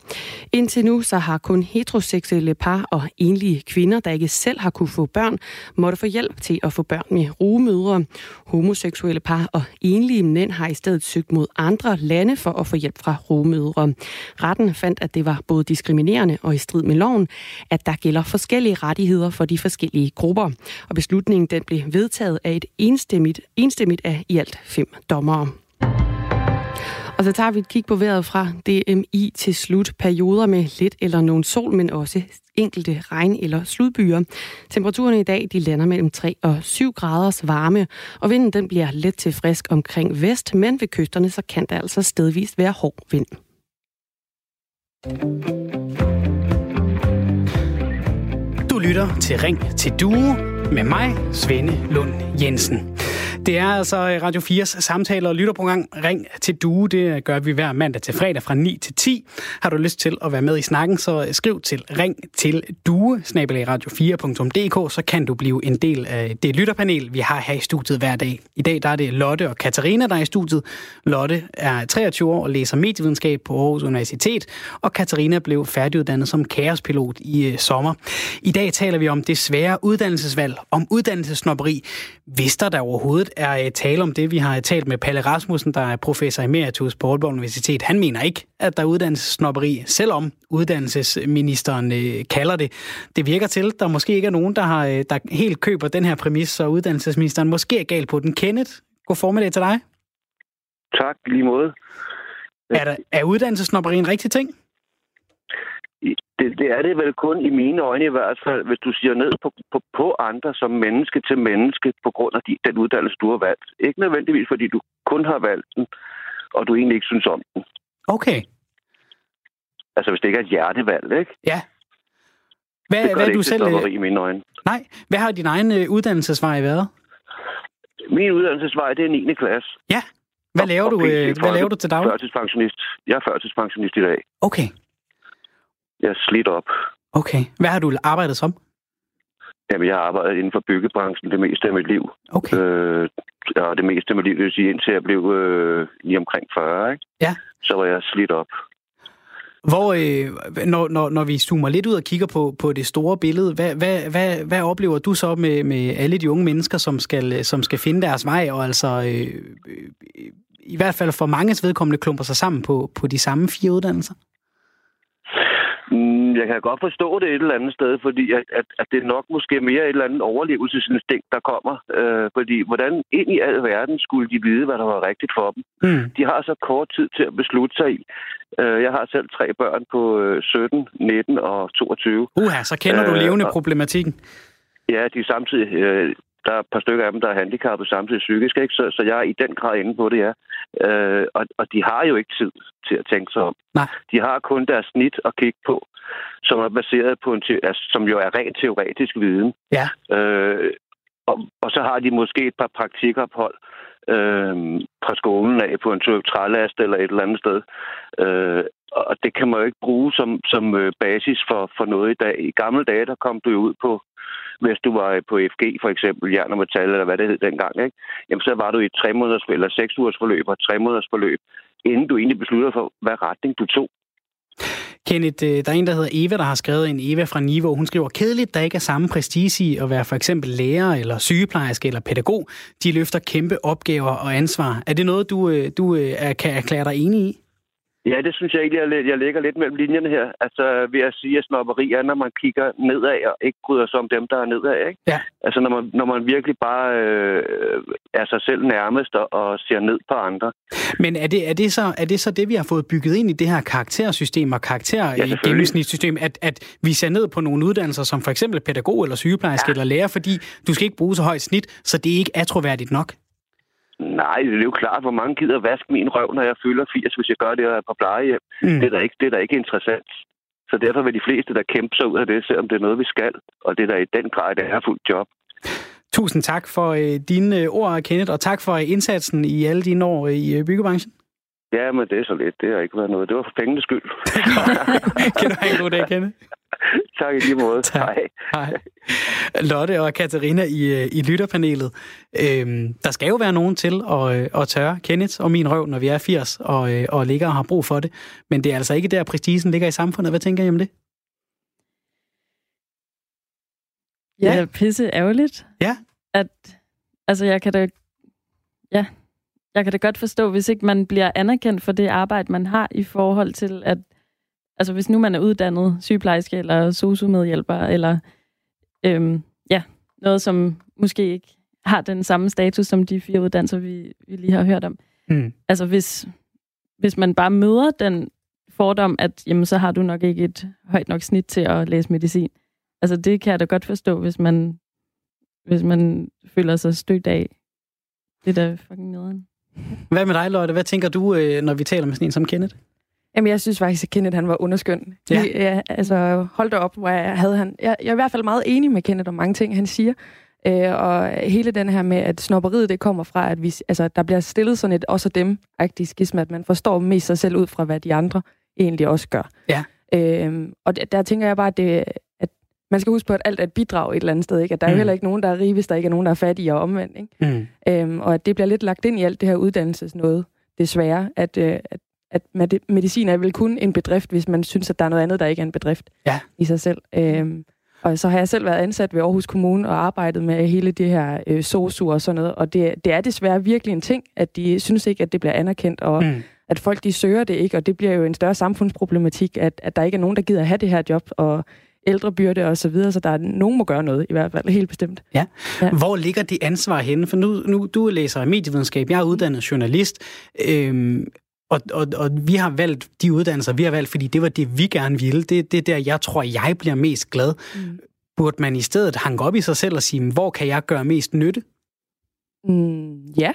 Indtil nu så har kun heteroseksuelle par og enlige kvinder, der ikke selv har kunne få børn, måtte få hjælp til at få børn med rugemødre. Homoseksuelle par og enlige mænd har i stedet søgt mod andre lande for at få hjælp fra rugemødre. Retten fandt, at det var både diskriminerende og i strid med loven, at der gælder forskellige rettigheder for de forskellige grupper. Og beslutningen den blev vedtaget af et enstemmigt, enstemmigt af i alt fem dommere. Og så tager vi et kig på vejret fra DMI til slut. Perioder med lidt eller nogen sol, men også enkelte regn- eller sludbyer. Temperaturen i dag de lander mellem 3 og 7 graders varme, og vinden den bliver let til frisk omkring vest, men ved kysterne så kan der altså stedvist være hård vind. Du lytter til Ring til Due med mig, Svende Lund Jensen. Det er altså øh, Radio 4's samtaler og lytterprogram Ring til Due. Det øh, gør vi hver mandag til fredag fra 9 til 10. Har du lyst til at være med i snakken, så øh, skriv til ring til due, radio4.dk, så kan du blive en del af det lytterpanel, vi har her i studiet hver dag. I dag der er det Lotte og Katarina, der er i studiet. Lotte er 23 år og læser medievidenskab på Aarhus Universitet, og Katarina blev færdiguddannet som kaospilot i sommer. I dag taler vi om det svære uddannelsesvalg, om uddannelsesnopperi. Vidste der overhovedet er tale om det, vi har talt med Palle Rasmussen, der er professor emeritus på Aalborg Universitet. Han mener ikke, at der er uddannelsesnopperi, selvom uddannelsesministeren øh, kalder det. Det virker til, at der måske ikke er nogen, der, har, der helt køber den her præmis, så uddannelsesministeren måske er galt på den. Kenneth, god formiddag til dig. Tak, lige måde. Er, der, er uddannelsesnopperi en rigtig ting? Det, det er det vel kun i mine øjne i hvert fald, hvis du siger ned på, på, på andre som menneske til menneske på grund af de, den uddannelse, du har valgt. Ikke nødvendigvis, fordi du kun har valgt den, og du egentlig ikke synes om den. Okay. Altså hvis det ikke er et hjertevalg, ikke? Ja. Hvad, det hvad er du selv... i mine øjne. Nej. Hvad har din egen øh, uddannelsesvej været? Min uddannelsesvej, det er 9. klasse. Ja. Hvad laver, du, øh, hvad laver du til daglig? Førtidspensionist. Jeg er førtidspensionist i dag. Okay. Jeg er slidt op. Okay. Hvad har du arbejdet som? Jamen, jeg har arbejdet inden for byggebranchen det meste af mit liv. Okay. Øh, ja, det meste af mit liv, det vil sige, indtil jeg blev øh, lige omkring 40, ikke? Ja. Så var jeg slidt op. Hvor, øh, når, når, når vi zoomer lidt ud og kigger på, på det store billede, hvad, hvad, hvad, hvad oplever du så med, med alle de unge mennesker, som skal, som skal finde deres vej, og altså øh, øh, i hvert fald for manges vedkommende klumper sig sammen på, på de samme fire uddannelser? Jeg kan godt forstå det et eller andet sted, fordi at, at, at det nok måske mere et eller andet overlevelsesinstinkt, der kommer. Øh, fordi hvordan ind i al verden skulle de vide, hvad der var rigtigt for dem? Mm. De har så kort tid til at beslutte sig i. Øh, jeg har selv tre børn på 17, 19 og 22. Uha, så kender du levende øh, problematikken. Ja, de er samtidig... Øh, der er et par stykker af dem, der er handicappet samtidig psykisk, ikke? Så, så jeg er i den grad inde på det, ja. Øh, og, og de har jo ikke tid til at tænke sig om. Nej. De har kun deres snit at kigge på, som er baseret på en te- altså, som jo er rent teoretisk viden. Ja. Øh, og, og så har de måske et par praktikophold øh, fra skolen af på en trælast eller et eller andet sted. Øh, og det kan man jo ikke bruge som, som øh, basis for, for noget i dag. I gamle dage, der kom du jo ud på hvis du var øh, på FG, for eksempel, jern og metal, eller hvad det hed dengang, ikke? Jamen, så var du i et tre måneders eller seks ugers forløb og tre måneders forløb, inden du egentlig besluttede for, hvad retning du tog. Kenneth, øh, der er en, der hedder Eva, der har skrevet en Eva fra Niveau. Hun skriver, kedeligt, der ikke er samme prestige i at være for eksempel lærer, eller sygeplejerske, eller pædagog. De løfter kæmpe opgaver og ansvar. Er det noget, du, øh, du kan erklære dig enig i? Ja, det synes jeg egentlig, jeg, jeg ligger lidt mellem linjerne her. Altså ved at sige, at snopperi er, når man kigger nedad og ikke bryder sig om dem, der er nedad. Ikke? Ja. Altså når man, når man virkelig bare øh, er sig selv nærmest og, og ser ned på andre. Men er det, er, det så, er det så det, vi har fået bygget ind i det her karaktersystem og karakter Ja, i gennemsnitssystem, at, at vi ser ned på nogle uddannelser som for eksempel pædagog eller sygeplejerske ja. eller lærer, fordi du skal ikke bruge så højt snit, så det ikke er troværdigt nok? Nej, det er jo klart, hvor mange gider vaske min røv, når jeg fylder 80, hvis jeg gør det og er på plejehjem. Mm. Det, er da ikke, det er da ikke interessant. Så derfor vil de fleste, der kæmper sig ud af det, selvom det er noget, vi skal. Og det er da i den grad, det er fuldt job. Tusind tak for øh, dine øh, ord, Kenneth, og tak for øh, indsatsen i alle dine år øh, i øh, byggebranchen. Ja, men det er så lidt. Det har ikke været noget. Det var for pengenes skyld. (laughs) kan du have en god dag, Kenneth? (laughs) tak i lige måde. Tak. Hej. Hej. Lotte og Katarina i, øh, i lytterpanelet. Øhm, der skal jo være nogen til at, øh, at tørre Kenneth og min røv, når vi er 80 og, øh, og ligger og har brug for det. Men det er altså ikke der, prestigen ligger i samfundet. Hvad tænker I om det? Ja. Det er pisse ærgerligt. Ja. At, altså, jeg kan da, ja, jeg kan da godt forstå, hvis ikke man bliver anerkendt for det arbejde, man har i forhold til, at altså, hvis nu man er uddannet sygeplejerske eller sociomedhjælper, eller øhm, ja, noget, som måske ikke har den samme status som de fire uddannelser, vi, vi lige har hørt om. Mm. Altså, hvis, hvis man bare møder den fordom, at jamen, så har du nok ikke et højt nok snit til at læse medicin. Altså, det kan jeg da godt forstå, hvis man, hvis man føler sig stødt af. Det er da fucking nederen. Hvad med dig, Lotte? Hvad tænker du, øh, når vi taler med sådan en som Kenneth? Jamen, jeg synes faktisk, at Kenneth han var underskøn. Ja. ja altså, hold da op, hvor jeg havde han... Jeg, jeg er i hvert fald meget enig med Kenneth om mange ting, han siger. Øh, og hele den her med, at snopperiet, det kommer fra, at vi, altså, der bliver stillet sådan et også dem-agtigt skisma, at man forstår mest sig selv ud fra, hvad de andre egentlig også gør. Ja. Øh, og der, der tænker jeg bare, at, det, man skal huske på, at alt er et bidrag et eller andet sted. Ikke? At der er jo Mm. heller ikke nogen, der er rige, hvis der ikke er nogen, der er fattige og omvendt. Ikke? Mm. Øhm, og at det bliver lidt lagt ind i alt det her uddannelsesnåde, desværre, at, øh, at, at med- medicin er vel kun en bedrift, hvis man synes, at der er noget andet, der ikke er en bedrift Ja. i sig selv. Øhm, Og så har jeg selv været ansat ved Aarhus Kommune og arbejdet med hele det her øh, SOSU og sådan noget. Og det, det er desværre virkelig en ting, at de synes ikke, at det bliver anerkendt, og mm. at folk de søger det ikke. Og det bliver jo en større samfundsproblematik, at, at der ikke er nogen, der gider have det her job, og ældrebyrde og så videre, så der er nogen må gøre noget, i hvert fald helt bestemt. Ja. ja. Hvor ligger det ansvar henne? For nu, nu du læser medievidenskab, jeg er uddannet journalist, øhm, og, og, og vi har valgt de uddannelser, vi har valgt, fordi det var det, vi gerne ville. Det, det er der, jeg tror, jeg bliver mest glad. Mm. Burde man i stedet hanke op i sig selv og sige, hvor kan jeg gøre mest nytte? Mm, ja,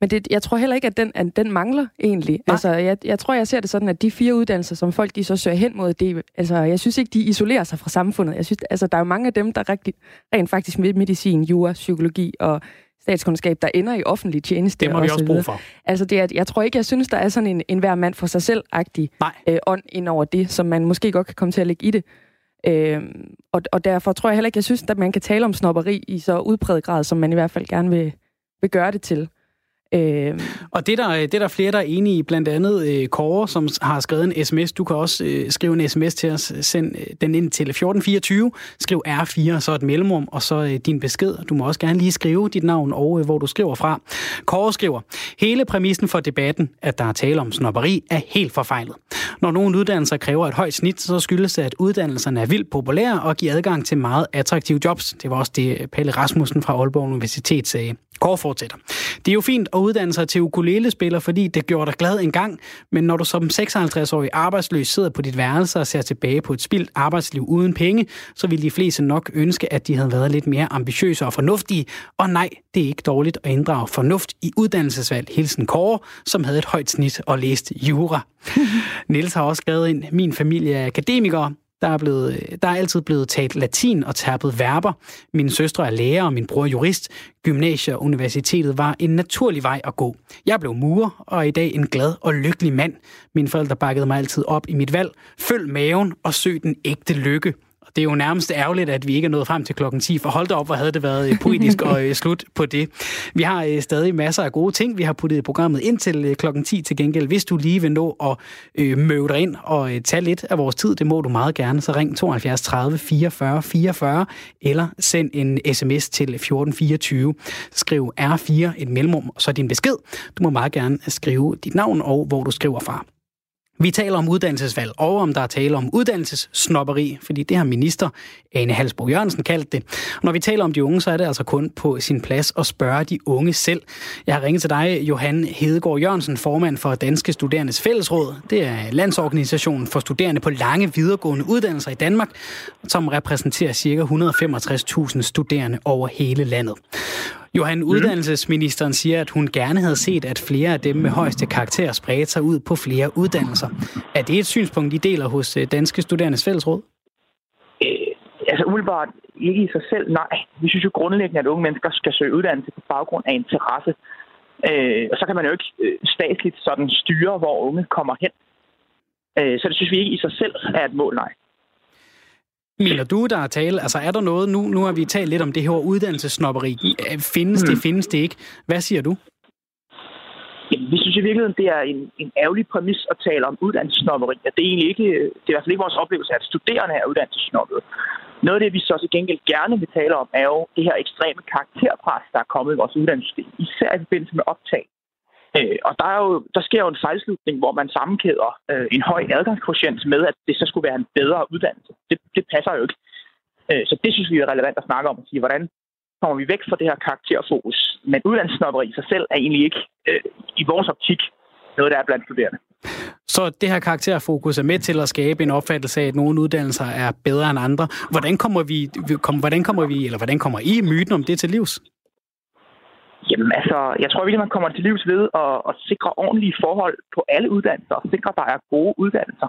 men det, jeg tror heller ikke, at den, at den mangler egentlig. Nej. Altså, jeg, jeg tror, jeg ser det sådan, at de fire uddannelser, som folk de så søger hen mod, det, altså, jeg synes ikke, de isolerer sig fra samfundet. Jeg synes, altså, der er jo mange af dem, der rigtig, rent faktisk med medicin, jura, psykologi og statskundskab, der ender i offentlig tjeneste. Det må vi også bruge for. Altså, det er, jeg tror ikke, jeg synes, der er sådan en, en hver mand for sig selv-agtig øh, ånd ind over det, som man måske godt kan komme til at lægge i det. Øh, og, og derfor tror jeg heller ikke, jeg synes, at man kan tale om snopperi i så udpræget grad, som man i hvert fald gerne vil, vil gøre det til. Øh... Og det er, der, det er der flere, der er enige i, blandt andet øh, Kåre, som har skrevet en sms. Du kan også øh, skrive en sms til os. Send øh, den ind til 1424. Skriv R4, så et mellemrum, og så øh, din besked. Du må også gerne lige skrive dit navn og øh, hvor du skriver fra. Kåre skriver, hele præmissen for debatten, at der er tale om snopperi, er helt forfejlet. Når nogle uddannelser kræver et højt snit, så skyldes det, at uddannelserne er vildt populære og giver adgang til meget attraktive jobs. Det var også det, Pelle Rasmussen fra Aalborg Universitet sagde. Kåre fortsætter. Det er jo fint at uddanne sig til ukulelespiller, fordi det gjorde dig glad en gang, men når du som 56-årig arbejdsløs sidder på dit værelse og ser tilbage på et spildt arbejdsliv uden penge, så vil de fleste nok ønske, at de havde været lidt mere ambitiøse og fornuftige. Og nej, det er ikke dårligt at inddrage fornuft i uddannelsesvalg. Hilsen Kåre, som havde et højt snit og læste jura. (laughs) Niels har også skrevet ind, min familie er akademikere, der er, blevet, øh, der er altid blevet talt latin og tærpet verber. Min søstre er lærer, og min bror er jurist. Gymnasiet og universitetet var en naturlig vej at gå. Jeg blev murer, og er i dag en glad og lykkelig mand. Mine forældre bakkede mig altid op i mit valg. Følg maven og søg den ægte lykke det er jo nærmest ærgerligt, at vi ikke er nået frem til klokken 10, for hold da op, hvor havde det været øh, poetisk og øh, slut på det. Vi har øh, stadig masser af gode ting, vi har puttet i programmet ind til klokken 10 til gengæld. Hvis du lige vil nå at øh, møde dig ind og øh, tage lidt af vores tid, det må du meget gerne, så ring 72 30 44 44, eller send en sms til 1424. Skriv R4 et mellemrum, og så din besked. Du må meget gerne skrive dit navn og hvor du skriver fra. Vi taler om uddannelsesvalg, og om der er tale om uddannelsessnopperi, fordi det har minister Ane Halsbro Jørgensen kaldt det. Og når vi taler om de unge, så er det altså kun på sin plads at spørge de unge selv. Jeg har ringet til dig, Johan Hedegaard Jørgensen, formand for Danske Studerendes Fællesråd. Det er landsorganisationen for studerende på lange videregående uddannelser i Danmark, som repræsenterer ca. 165.000 studerende over hele landet. Johan, mm. uddannelsesministeren siger, at hun gerne havde set, at flere af dem med højeste karakter spredte sig ud på flere uddannelser. Er det et synspunkt, I deler hos øh, Danske Studerendes Fællesråd? Øh, altså umiddelbart ikke i sig selv, nej. Vi synes jo grundlæggende, at unge mennesker skal søge uddannelse på baggrund af interesse. Øh, og så kan man jo ikke øh, statsligt sådan styre, hvor unge kommer hen. Øh, så det synes vi ikke i sig selv er et mål, nej. Mener du, der er tale, altså er der noget, nu, nu har vi talt lidt om det her uddannelsesnopperi. Findes det, mm. findes det ikke? Hvad siger du? Jamen, vi synes i virkeligheden, det er en, en ærgerlig præmis at tale om uddannelsesnopperi. At det er egentlig ikke, det er i hvert fald ikke vores oplevelse, at studerende er uddannelsesnoppet. Noget af det, vi så til gengæld gerne vil tale om, er jo det her ekstreme karakterpres, der er kommet i vores uddannelsessystem. Især i forbindelse med optag. Øh, og der, er jo, der sker jo en fejlslutning, hvor man sammenkæder øh, en høj adgangskvotient med, at det så skulle være en bedre uddannelse. Det, det passer jo ikke. Øh, så det synes vi er relevant at snakke om at sige, hvordan kommer vi væk fra det her karakterfokus. Men uddannelsesnopperi i sig selv er egentlig ikke øh, i vores optik noget, der er blandt studerende. Så det her karakterfokus er med til at skabe en opfattelse af, at nogle uddannelser er bedre end andre. Hvordan kommer vi, hvordan kommer vi eller hvordan kommer I myten om det til livs? Jamen altså, jeg tror virkelig, man kommer til livs ved at, at sikre ordentlige forhold på alle uddannelser, og sikre, at der er gode uddannelser.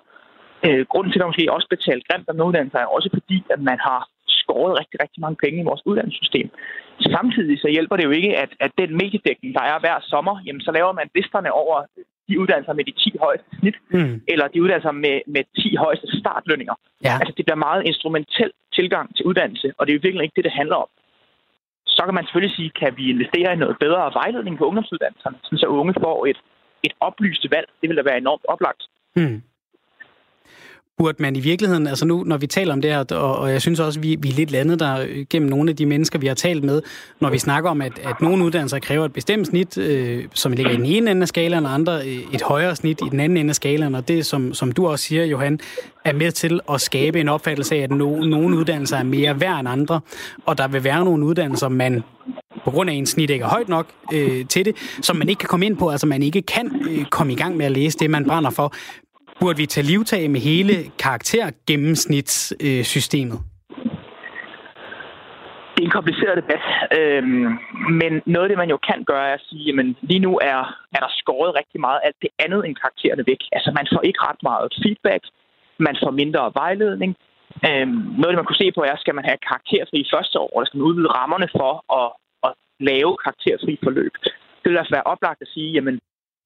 Øh, grunden til, at der måske også betalt grimt om uddannelser, er også fordi, at man har skåret rigtig, rigtig mange penge i vores uddannelsessystem. Samtidig så hjælper det jo ikke, at, at den mediedækning, der er hver sommer, jamen så laver man listerne over de uddannelser med de 10 højeste snit, mm. eller de uddannelser med, med 10 højeste startlønninger. Ja. Altså det bliver meget instrumentel tilgang til uddannelse, og det er jo virkelig ikke det, det handler om. Så kan man selvfølgelig sige, kan vi investere i noget bedre vejledning på ungdomsuddannelserne, så unge får et, et oplyst valg. Det vil da være enormt oplagt. Mm burde man i virkeligheden, altså nu, når vi taler om det her, og, og jeg synes også, vi, vi er lidt landet der øh, gennem nogle af de mennesker, vi har talt med, når vi snakker om, at, at nogle uddannelser kræver et bestemt snit, øh, som ligger i den ene ende af skalaen, og andre øh, et højere snit i den anden ende af skalaen, og det, som, som du også siger, Johan, er med til at skabe en opfattelse af, at no, nogle uddannelser er mere værd end andre, og der vil være nogle uddannelser, man på grund af en snit ikke er højt nok øh, til det, som man ikke kan komme ind på, altså man ikke kan øh, komme i gang med at læse det, man brænder for. Burde vi tage livtag med hele karaktergennemsnitssystemet? Øh, det er en kompliceret debat, øhm, men noget af det, man jo kan gøre, er at sige, at lige nu er, er der skåret rigtig meget alt det andet end karaktererne væk. Altså, man får ikke ret meget feedback, man får mindre vejledning. Øhm, noget af det, man kunne se på, er, skal man have karakterfri første år, eller skal man udvide rammerne for at, at lave karakterfri forløb? Det vil altså være oplagt at sige, jamen,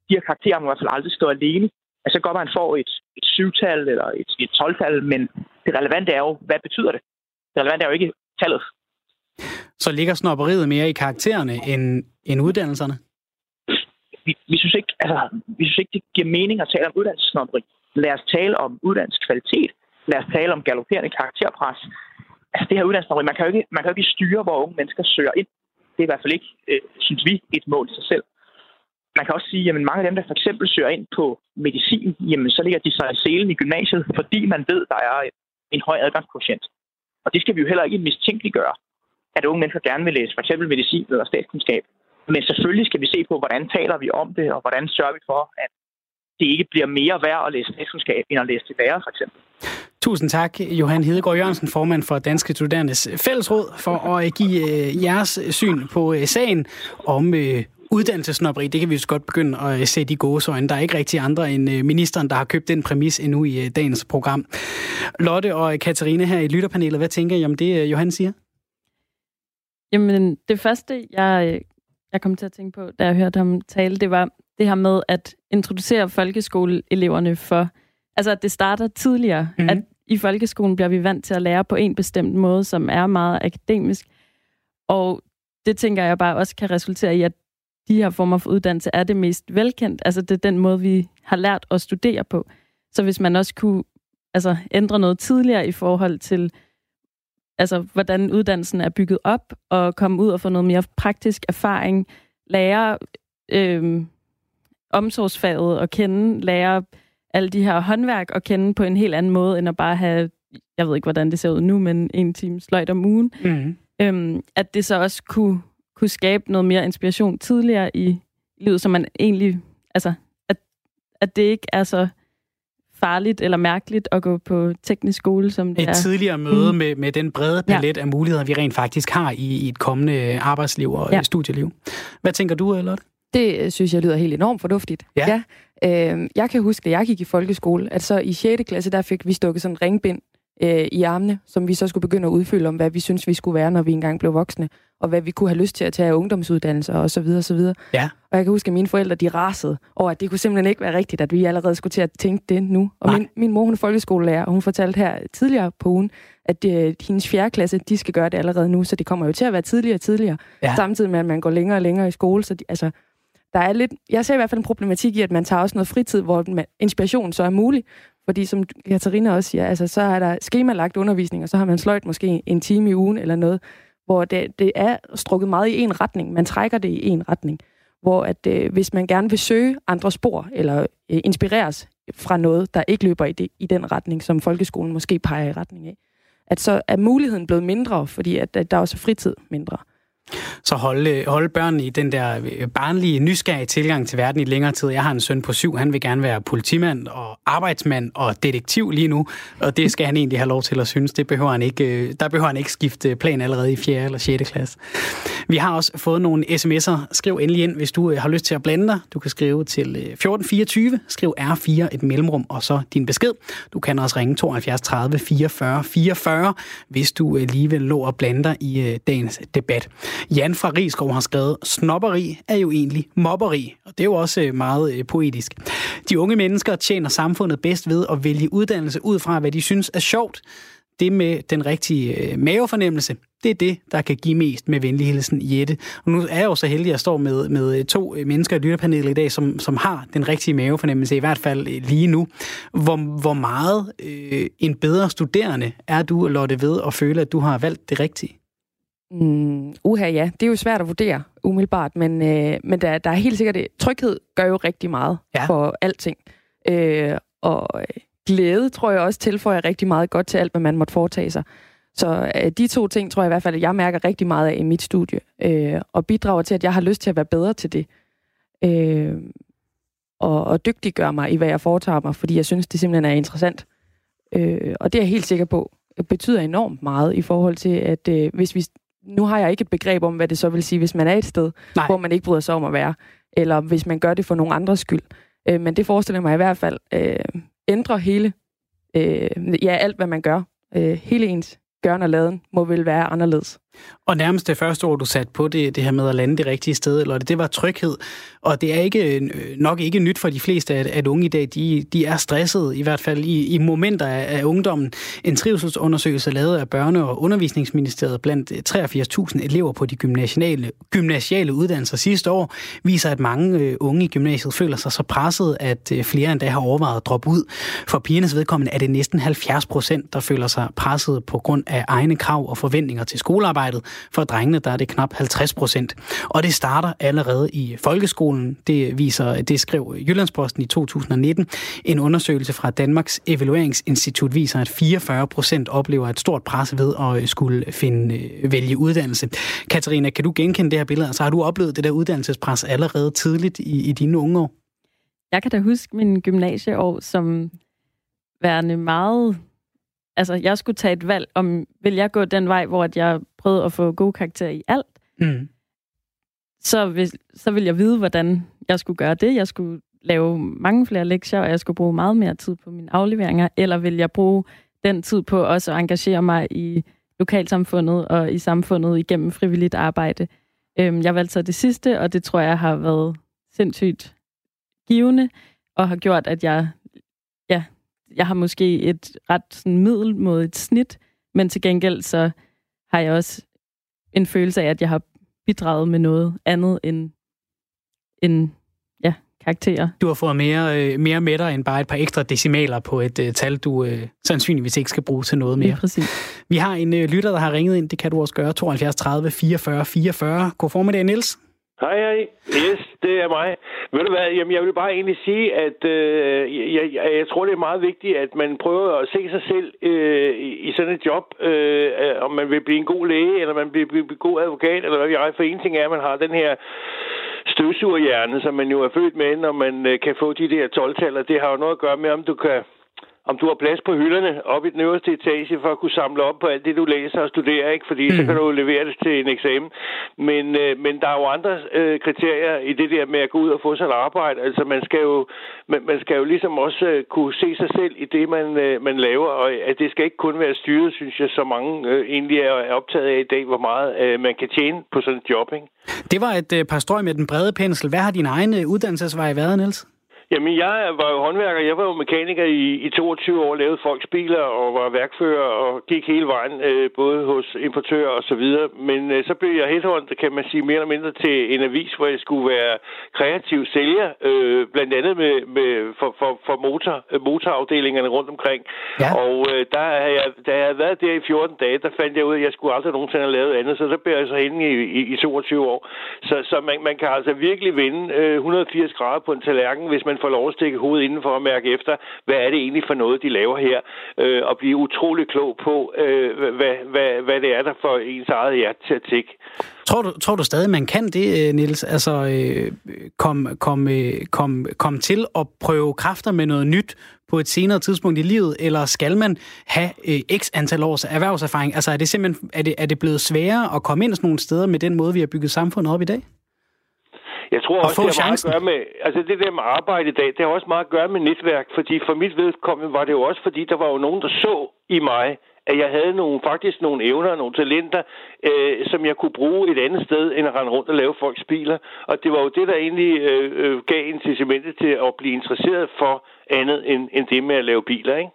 de her karakterer må i hvert fald aldrig stå alene. Altså, godt man får et, et syvtal eller et, et tolvtal, men det relevante er jo, hvad betyder det? Det relevante er jo ikke tallet. Så ligger snopperiet mere i karaktererne end, end uddannelserne? Vi, vi, synes ikke, altså, vi synes ikke, det giver mening at tale om uddannelsesnopperi. Lad os tale om uddannelseskvalitet. Lad os tale om galopperende karakterpres. Altså det her uddannelsesnopperi, man kan jo ikke, man kan jo ikke styre, hvor unge mennesker søger ind. Det er i hvert fald ikke, øh, synes vi, et mål i sig selv. Man kan også sige, at mange af dem, der for eksempel søger ind på medicin, jamen så ligger de sig i selen i gymnasiet, fordi man ved, der er en høj adgangskvotient. Og det skal vi jo heller ikke mistænkeliggøre at unge mennesker gerne vil læse for eksempel medicin eller statskundskab. Men selvfølgelig skal vi se på, hvordan taler vi om det, og hvordan sørger vi for, at det ikke bliver mere værd at læse statskundskab, end at læse til lærer, for eksempel. Tusind tak, Johan Hedegaard Jørgensen, formand for Danske Studerendes Fællesråd, for at give øh, jeres syn på øh, sagen om øh, uddannelsesnopperi. Det kan vi jo godt begynde at sætte i gåsøjne. Der er ikke rigtig andre end ministeren, der har købt den præmis endnu i dagens program. Lotte og Katarina her i lytterpanelet, hvad tænker I om det, Johan siger? Jamen, det første, jeg, jeg kom til at tænke på, da jeg hørte ham tale, det var det her med at introducere folkeskoleeleverne for... Altså, at det starter tidligere. Mm-hmm. At i folkeskolen bliver vi vant til at lære på en bestemt måde, som er meget akademisk. Og det tænker jeg bare også kan resultere i, at de her former for uddannelse er det mest velkendt. Altså, det er den måde, vi har lært at studere på. Så hvis man også kunne altså, ændre noget tidligere i forhold til altså, hvordan uddannelsen er bygget op, og komme ud og få noget mere praktisk erfaring, lære øh, omsorgsfaget at kende, lære alle de her håndværk at kende på en helt anden måde, end at bare have, jeg ved ikke, hvordan det ser ud nu, men en time sløjt om ugen. Mm. Øhm, at det så også kunne, kunne skabe noget mere inspiration tidligere i livet, så man egentlig, altså, at, at det ikke er så farligt eller mærkeligt at gå på teknisk skole, som det et er. Et tidligere møde mm. med, med den brede palet ja. af muligheder, vi rent faktisk har i, i et kommende arbejdsliv og ja. studieliv. Hvad tænker du, Lotte? Det øh, synes jeg lyder helt enormt fornuftigt. Ja. ja. Øh, jeg kan huske, da jeg gik i folkeskole, at så i 6. klasse, der fik vi stukket sådan en ringbind øh, i armene, som vi så skulle begynde at udfylde om, hvad vi synes, vi skulle være, når vi engang blev voksne, og hvad vi kunne have lyst til at tage af ungdomsuddannelser og så videre, og så videre. Ja. Og jeg kan huske, at mine forældre, de rasede over, at det kunne simpelthen ikke være rigtigt, at vi allerede skulle til at tænke det nu. Og min, min mor, hun er folkeskolelærer, og hun fortalte her tidligere på ugen, at det, hendes fjerde klasse, de skal gøre det allerede nu, så det kommer jo til at være tidligere og tidligere, ja. samtidig med, at man går længere og længere i skole. Så de, altså, der er lidt, jeg ser i hvert fald en problematik i, at man tager også noget fritid, hvor man, inspiration så er mulig, fordi som Katarina også siger, altså, så er der skemalagt undervisning, og så har man sløjt måske en time i ugen eller noget, hvor det, det er strukket meget i en retning. Man trækker det i en retning. Hvor at øh, hvis man gerne vil søge andre spor, eller øh, inspireres fra noget, der ikke løber i, det, i den retning, som folkeskolen måske peger i retning af, at så er muligheden blevet mindre, fordi at, at der er også fritid mindre. Så holde, holde børnene i den der øh, barnlige, nysgerrige tilgang til verden i længere tid. Jeg har en søn på syv, han vil gerne være politimand og arbejdsmand og detektiv lige nu, og det skal han egentlig have lov til at synes. Det behøver han ikke, øh, der behøver han ikke skifte plan allerede i 4. eller 6. klasse. Vi har også fået nogle sms'er. Skriv endelig ind, hvis du øh, har lyst til at blande dig. Du kan skrive til 1424, skriv R4 et mellemrum, og så din besked. Du kan også ringe 72 30 44 44, hvis du alligevel lå at blande dig i dagens debat. Jan fra Rigskov har skrevet, snopperi er jo egentlig mobberi, og det er jo også øh, meget øh, poetisk. De unge mennesker tjener samfundet bedst ved at vælge uddannelse ud fra, hvad de synes er sjovt. det med den rigtige øh, mavefornemmelse, det er det, der kan give mest med venlig hilsen Jette. Og nu er jeg jo så heldig, at jeg står med, med to mennesker i lytterpanelet i dag, som, som har den rigtige mavefornemmelse, i hvert fald lige nu. Hvor, hvor meget øh, en bedre studerende er du, Lotte, ved at føle, at du har valgt det rigtige? Mm, uha, ja. Det er jo svært at vurdere umiddelbart, men, øh, men der, der er helt sikkert... Det. Tryghed gør jo rigtig meget ja. for alting. Øh, og øh, glæde, tror jeg også, tilføjer rigtig meget godt til alt, hvad man måtte foretage sig. Så øh, de to ting, tror jeg i hvert fald, at jeg mærker rigtig meget af i mit studie, øh, og bidrager til, at jeg har lyst til at være bedre til det. Øh, og, og dygtiggøre mig i, hvad jeg foretager mig, fordi jeg synes, det simpelthen er interessant. Øh, og det er jeg helt sikker på, betyder enormt meget i forhold til, at øh, hvis vi nu har jeg ikke et begreb om, hvad det så vil sige, hvis man er et sted, Nej. hvor man ikke bryder sig om at være, eller hvis man gør det for nogen andres skyld. Øh, men det forestiller mig i hvert fald øh, ændrer hele, øh, ja, alt hvad man gør. Øh, hele ens gøren og laden må vel være anderledes. Og nærmest det første ord, du satte på det, det her med at lande det rigtige sted, eller det, det var tryghed. Og det er ikke øh, nok ikke nyt for de fleste, at, at unge i dag, de, de er stressede, i hvert fald i, i momenter af, af ungdommen. En trivselsundersøgelse lavet af Børne- og Undervisningsministeriet blandt 83.000 elever på de gymnasiale, gymnasiale uddannelser sidste år, viser, at mange øh, unge i gymnasiet føler sig så presset, at øh, flere endda har overvejet at droppe ud. For pigernes vedkommende er det næsten 70 procent, der føler sig presset på grund af egne krav og forventninger til skolearbejde arbejdet. For drengene der er det knap 50 procent. Og det starter allerede i folkeskolen. Det viser, det skrev Jyllandsposten i 2019. En undersøgelse fra Danmarks Evalueringsinstitut viser, at 44 procent oplever et stort pres ved at øh, skulle finde, øh, vælge uddannelse. Katarina, kan du genkende det her billede? Altså har du oplevet det der uddannelsespres allerede tidligt i, i dine unge år? Jeg kan da huske min gymnasieår som værende meget altså, jeg skulle tage et valg om, vil jeg gå den vej, hvor jeg prøvede at få gode karakterer i alt, mm. så, vil, så vil jeg vide, hvordan jeg skulle gøre det. Jeg skulle lave mange flere lektier, og jeg skulle bruge meget mere tid på mine afleveringer, eller vil jeg bruge den tid på også at engagere mig i lokalsamfundet og i samfundet igennem frivilligt arbejde. Øhm, jeg valgte så det sidste, og det tror jeg har været sindssygt givende, og har gjort, at jeg ja, jeg har måske et ret sådan, middelmodigt snit, men til gengæld så har jeg også en følelse af, at jeg har bidraget med noget andet end, end ja, karakterer. Du har fået mere, øh, mere med dig end bare et par ekstra decimaler på et uh, tal, du uh, sandsynligvis ikke skal bruge til noget mere. Ja, præcis. Vi har en uh, lytter, der har ringet ind. Det kan du også gøre. 72 30 44 44. God formiddag, Niels. Hej, hej. Yes, det er mig. Ved du hvad, jamen, jeg vil bare egentlig sige, at øh, jeg, jeg, jeg tror, det er meget vigtigt, at man prøver at se sig selv øh, i, i sådan et job, øh, om man vil blive en god læge, eller man vil blive en god advokat, eller hvad vi er. For en ting er, at man har den her støvsugerhjerne, som man jo er født med, når man øh, kan få de der 12-taller. Det har jo noget at gøre med, om du kan om du har plads på hylderne op i den øverste etage for at kunne samle op på alt det, du læser og studerer, ikke? fordi mm. så kan du levere det til en eksamen. Men, øh, men der er jo andre øh, kriterier i det der med at gå ud og få sig et arbejde. Altså man skal jo, man, man skal jo ligesom også øh, kunne se sig selv i det, man, øh, man laver, og at det skal ikke kun være styret, synes jeg, så mange øh, egentlig er optaget af i dag, hvor meget øh, man kan tjene på sådan et job. Ikke? Det var et øh, par strøg med den brede pensel. Hvad har din egen øh, uddannelsesvej været, Niels? Jamen, jeg var jo håndværker. Jeg var jo mekaniker i, i 22 år, lavede folks biler og var værkfører og gik hele vejen, øh, både hos importører og så videre. Men øh, så blev jeg headhunter, kan man sige, mere eller mindre til en avis, hvor jeg skulle være kreativ sælger, øh, blandt andet med, med for, for, for motor, motorafdelingerne rundt omkring. Ja. Og øh, der har jeg, da jeg havde været der i 14 dage, der fandt jeg ud at jeg skulle aldrig nogensinde have lavet andet, så der blev jeg så henne i, i, i 22 år. Så, så man, man kan altså virkelig vinde øh, 180 grader på en tallerken, hvis man får lov at stikke hovedet inden for at mærke efter, hvad er det egentlig for noget, de laver her, øh, og blive utrolig klog på, øh, hvad, hvad, hvad det er, der får ens eget hjerte til at tikke. Tror du, tror du stadig, man kan det, øh, Nils? Altså, øh, kom, kom, øh, kom, kom til at prøve kræfter med noget nyt på et senere tidspunkt i livet, eller skal man have øh, x antal års erhvervserfaring? Altså, er det simpelthen er det, er det blevet sværere at komme ind sådan nogle steder med den måde, vi har bygget samfundet op i dag? Jeg tror også, det har meget at gøre med, altså det der med arbejde i dag, det har også meget at gøre med netværk, fordi for mit vedkommende var det jo også, fordi der var jo nogen, der så i mig, at jeg havde nogle, faktisk nogle evner og nogle talenter, øh, som jeg kunne bruge et andet sted, end at rende rundt og lave folks biler. Og det var jo det, der egentlig øh, øh, gav incitamentet til at blive interesseret for andet end, end det med at lave biler, ikke?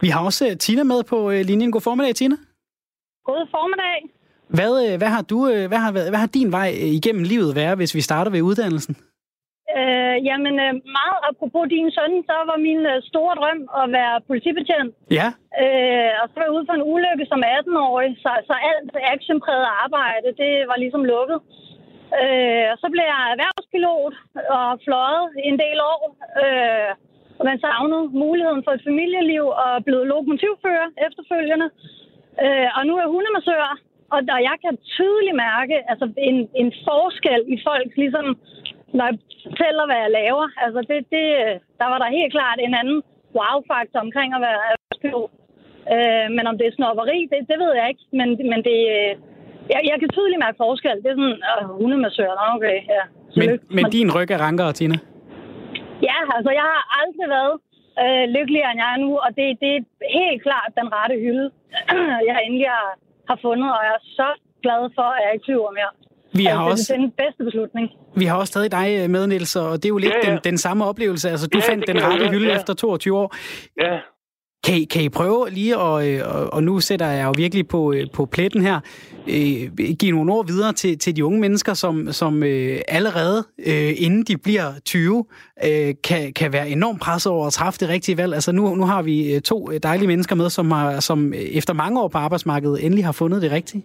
Vi har også øh, Tina med på øh, linjen. God formiddag, Tina. God formiddag. Hvad, øh, hvad, har du, øh, hvad, har, hvad har din vej øh, igennem livet været, hvis vi starter ved uddannelsen? Øh, jamen, meget apropos din søn, så var min store drøm at være politibetjent. Ja. Øh, og så var jeg ude for en ulykke som 18-årig, så, så alt actionpræget arbejde, det var ligesom lukket. Øh, og så blev jeg erhvervspilot og fløjet en del år. Øh, og man savnede muligheden for et familieliv og blev lokomotivfører efterfølgende. Øh, og nu er hundemassør, og, og jeg kan tydeligt mærke altså, en, en forskel i folk, ligesom når jeg fortæller, hvad jeg laver. Altså, det, det, der var der helt klart en anden wow-faktor omkring at være erhvervspilot. Øh, men om det er snopperi, det, det ved jeg ikke. Men, men det, jeg, jeg kan tydeligt mærke forskel. Det er sådan, øh, hundemassør, okay, ja. Men, men din ryg er rankere, Tina. Ja, altså jeg har aldrig været øh, lykkeligere, end jeg er nu, og det, det er helt klart den rette hylde, (clears throat) jeg endelig har, har fundet, og jeg er så glad for, at jeg ikke flyver mere. Vi har altså, også- Det er den bedste beslutning. Vi har også stadig dig øh, med, Niels, og det er jo lidt Ja, ja. Den, den samme oplevelse. Altså, du Ja, fandt den rette hylde ja. efter 22 år. Ja. Kan I, kan I prøve lige, at, øh, og, og nu sætter jeg jo virkelig på, øh, på pletten her, øh, give nogle ord videre til, til de unge mennesker, som, som øh, allerede, øh, inden de bliver 20, øh, kan, kan være enormt presset over at træffe det rigtige valg. Altså nu, nu har vi øh, to dejlige mennesker med, som, har, som efter mange år på arbejdsmarkedet endelig har fundet det rigtige.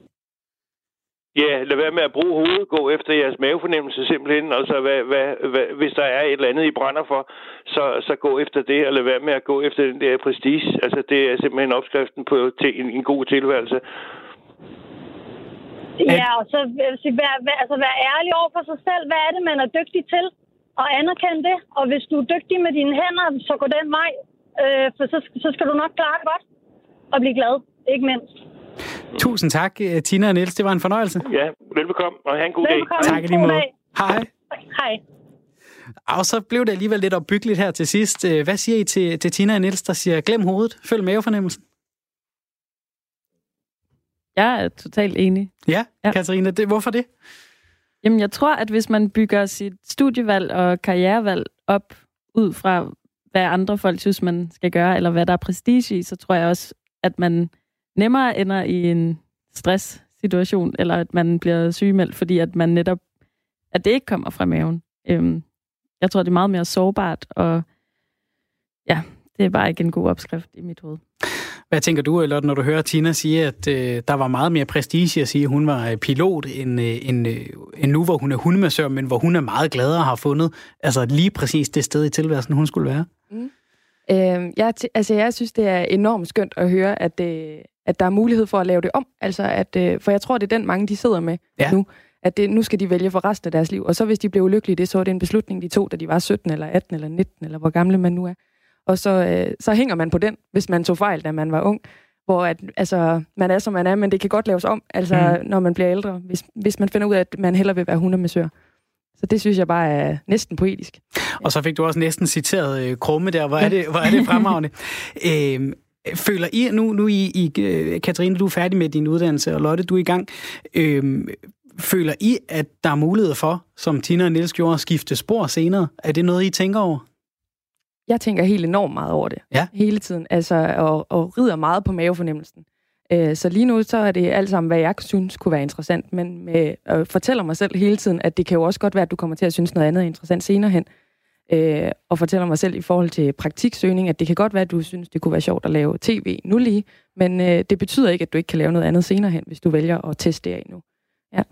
Ja, lad være med at bruge hovedet. Gå efter jeres mavefornemmelse simpelthen. Altså, hvad, hvad, hvad, hvis der er et eller andet, I brænder for, så, så gå efter det, og lad være med at gå efter den der prestige. Altså, det er simpelthen opskriften på til en, en god tilværelse. Ja, og så sige, vær, vær, altså, vær ærlig over for sig selv. Hvad er det, man er dygtig til? Og anerkend det. Og hvis du er dygtig med dine hænder, så gå den vej. Øh, for så, så skal du nok klare det godt. Og blive glad, ikke mindst. Tusind tak, øh, Tina og Niels. Det var en fornøjelse. Ja, velbekomme, og have en god dag. Velbekomme. Tak i lige måde. dag. Hej. Hej. Og så blev det alligevel lidt opbyggeligt her til sidst. Øh, Hvad siger I til, til Tina og Niels, der siger, glem hovedet, følg mavefornemmelsen? Jeg er totalt enig. Ja, Ja. ja. Katarina, det, hvorfor det? Jamen, jeg tror, at hvis man bygger sit studievalg og karrierevalg op ud fra, hvad andre folk synes, man skal gøre, eller hvad der er prestige i, så tror jeg også, at man nemmere ender i en stresssituation, eller at man bliver sygemeldt, fordi at man netop, at det ikke kommer fra maven. Øhm, jeg tror, det er meget mere sårbart, og ja, det er bare ikke en god opskrift i mit hoved. Hvad tænker du, Lotte, når du hører Tina sige, at øh, der var meget mere prestige at sige, at hun var øh, pilot, end, øh, end, øh, end nu, hvor hun er hundemassør, men hvor hun er meget glad og har fundet altså lige præcis det sted i tilværelsen, hun skulle være? Øh, jeg, t- altså, jeg synes, det er enormt skønt at høre, at, øh, at der er mulighed for at lave det om. Altså, at, øh, for jeg tror, det er den mange, de sidder med Ja. nu. At det, nu skal de vælge for resten af deres liv. Og så hvis de blev ulykkelige, det så er det en beslutning, de tog, da de var 17 eller 18 eller 19, eller hvor gamle man nu er. Og så, øh, så hænger man på den, hvis man tog fejl, da man var ung. Hvor at, altså, man er, som man er, men det kan godt laves om, altså, mm. når man bliver ældre, hvis, hvis man finder ud af, at man hellere vil være hundemassør. Så det synes jeg bare er næsten poetisk. Og så fik du også næsten citeret øh, Krumme der. Hvor er det, hvor er det fremragende. (laughs) øh, føler I, nu, nu I, I øh, Katrine, du er færdig med din uddannelse, og Lotte, du er i gang. Øh, føler I, at der er mulighed for, som Tina og Niels gjorde, at skifte spor senere? Er det noget, I tænker over? Jeg tænker helt enormt meget over det. Ja. Hele tiden. Altså, og, og rider meget på mavefornemmelsen. Øh, Så lige nu, så er det alt sammen, hvad jeg synes kunne være interessant, men øh, fortæller mig selv hele tiden, at det kan jo også godt være, at du kommer til at synes noget andet er interessant senere hen. Øh, og fortæller mig selv i forhold til praktiksøgning, at det kan godt være, at du synes, det kunne være sjovt at lave tv nu lige, men øh, det betyder ikke, at du ikke kan lave noget andet senere hen, hvis du vælger at teste det af nu. Ja.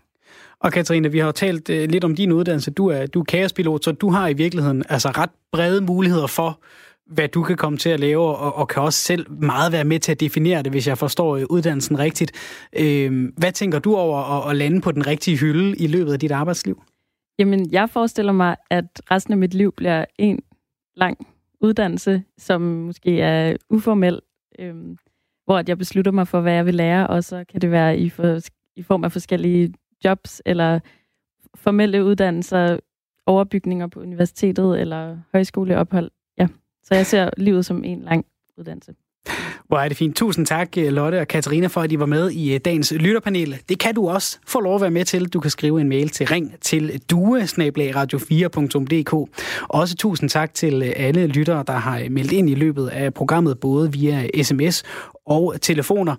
Og Katrine, vi har jo talt øh, lidt om din uddannelse. Du er, du er kaospilot, så du har i virkeligheden altså ret brede muligheder for, hvad du kan komme til at lave, og, og kan også selv meget være med til at definere det, hvis jeg forstår øh, uddannelsen rigtigt. Øh, hvad tænker du over at, at lande på den rigtige hylde i løbet af dit arbejdsliv? Jamen, jeg forestiller mig, at resten af mit liv bliver en lang uddannelse, som måske er uformel, øhm, hvor at jeg beslutter mig for, hvad jeg vil lære, og så kan det være i, for, i form af forskellige jobs, eller formelle uddannelser, overbygninger på universitetet, eller højskoleophold. Ja, så jeg ser livet som en lang uddannelse. Hvor er det fint. Tusind tak, øh, Lotte og Katarina, for at I var med i øh, dagens lytterpanel. Det kan du også få lov at være med til. Du kan skrive en mail til ring til due-radio4.dk. Også tusind tak til øh, alle lyttere, der har meldt ind i løbet af programmet, både via sms og telefoner.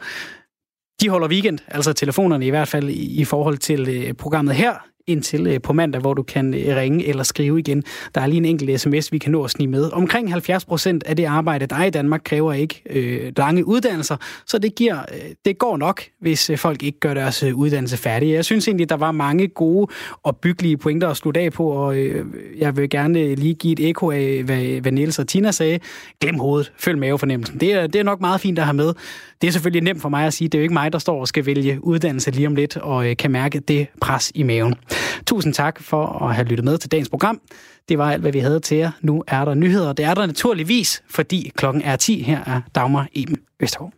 De holder weekend, altså telefonerne i hvert fald i forhold til programmet her indtil øh, på mandag, hvor du kan øh, ringe eller skrive igen. Der er lige en enkelt sms, vi kan nå at snige med. Omkring 70 procent af det arbejde, der er i Danmark, kræver ikke øh, lange uddannelser, så det, giver, øh, det går nok, hvis øh, folk ikke gør deres uddannelse færdig. Jeg synes egentlig, der var mange gode og byggelige pointer at slutte af på, og øh, jeg vil gerne lige give et ekko af, hvad, hvad Niels og Tina sagde. Glem hovedet, følg mavefornemmelsen. Det er, det er nok meget fint at have med. Det er selvfølgelig nemt for mig at sige, det er jo ikke mig, der står og skal vælge uddannelse lige om lidt, og øh, kan mærke det pres i maven. Tusind tak for at have lyttet med til dagens program. Det var alt, hvad vi havde til jer. Nu er der nyheder. Det er der naturligvis, fordi klokken er 10. Her er Dagmar Eben Østergaard.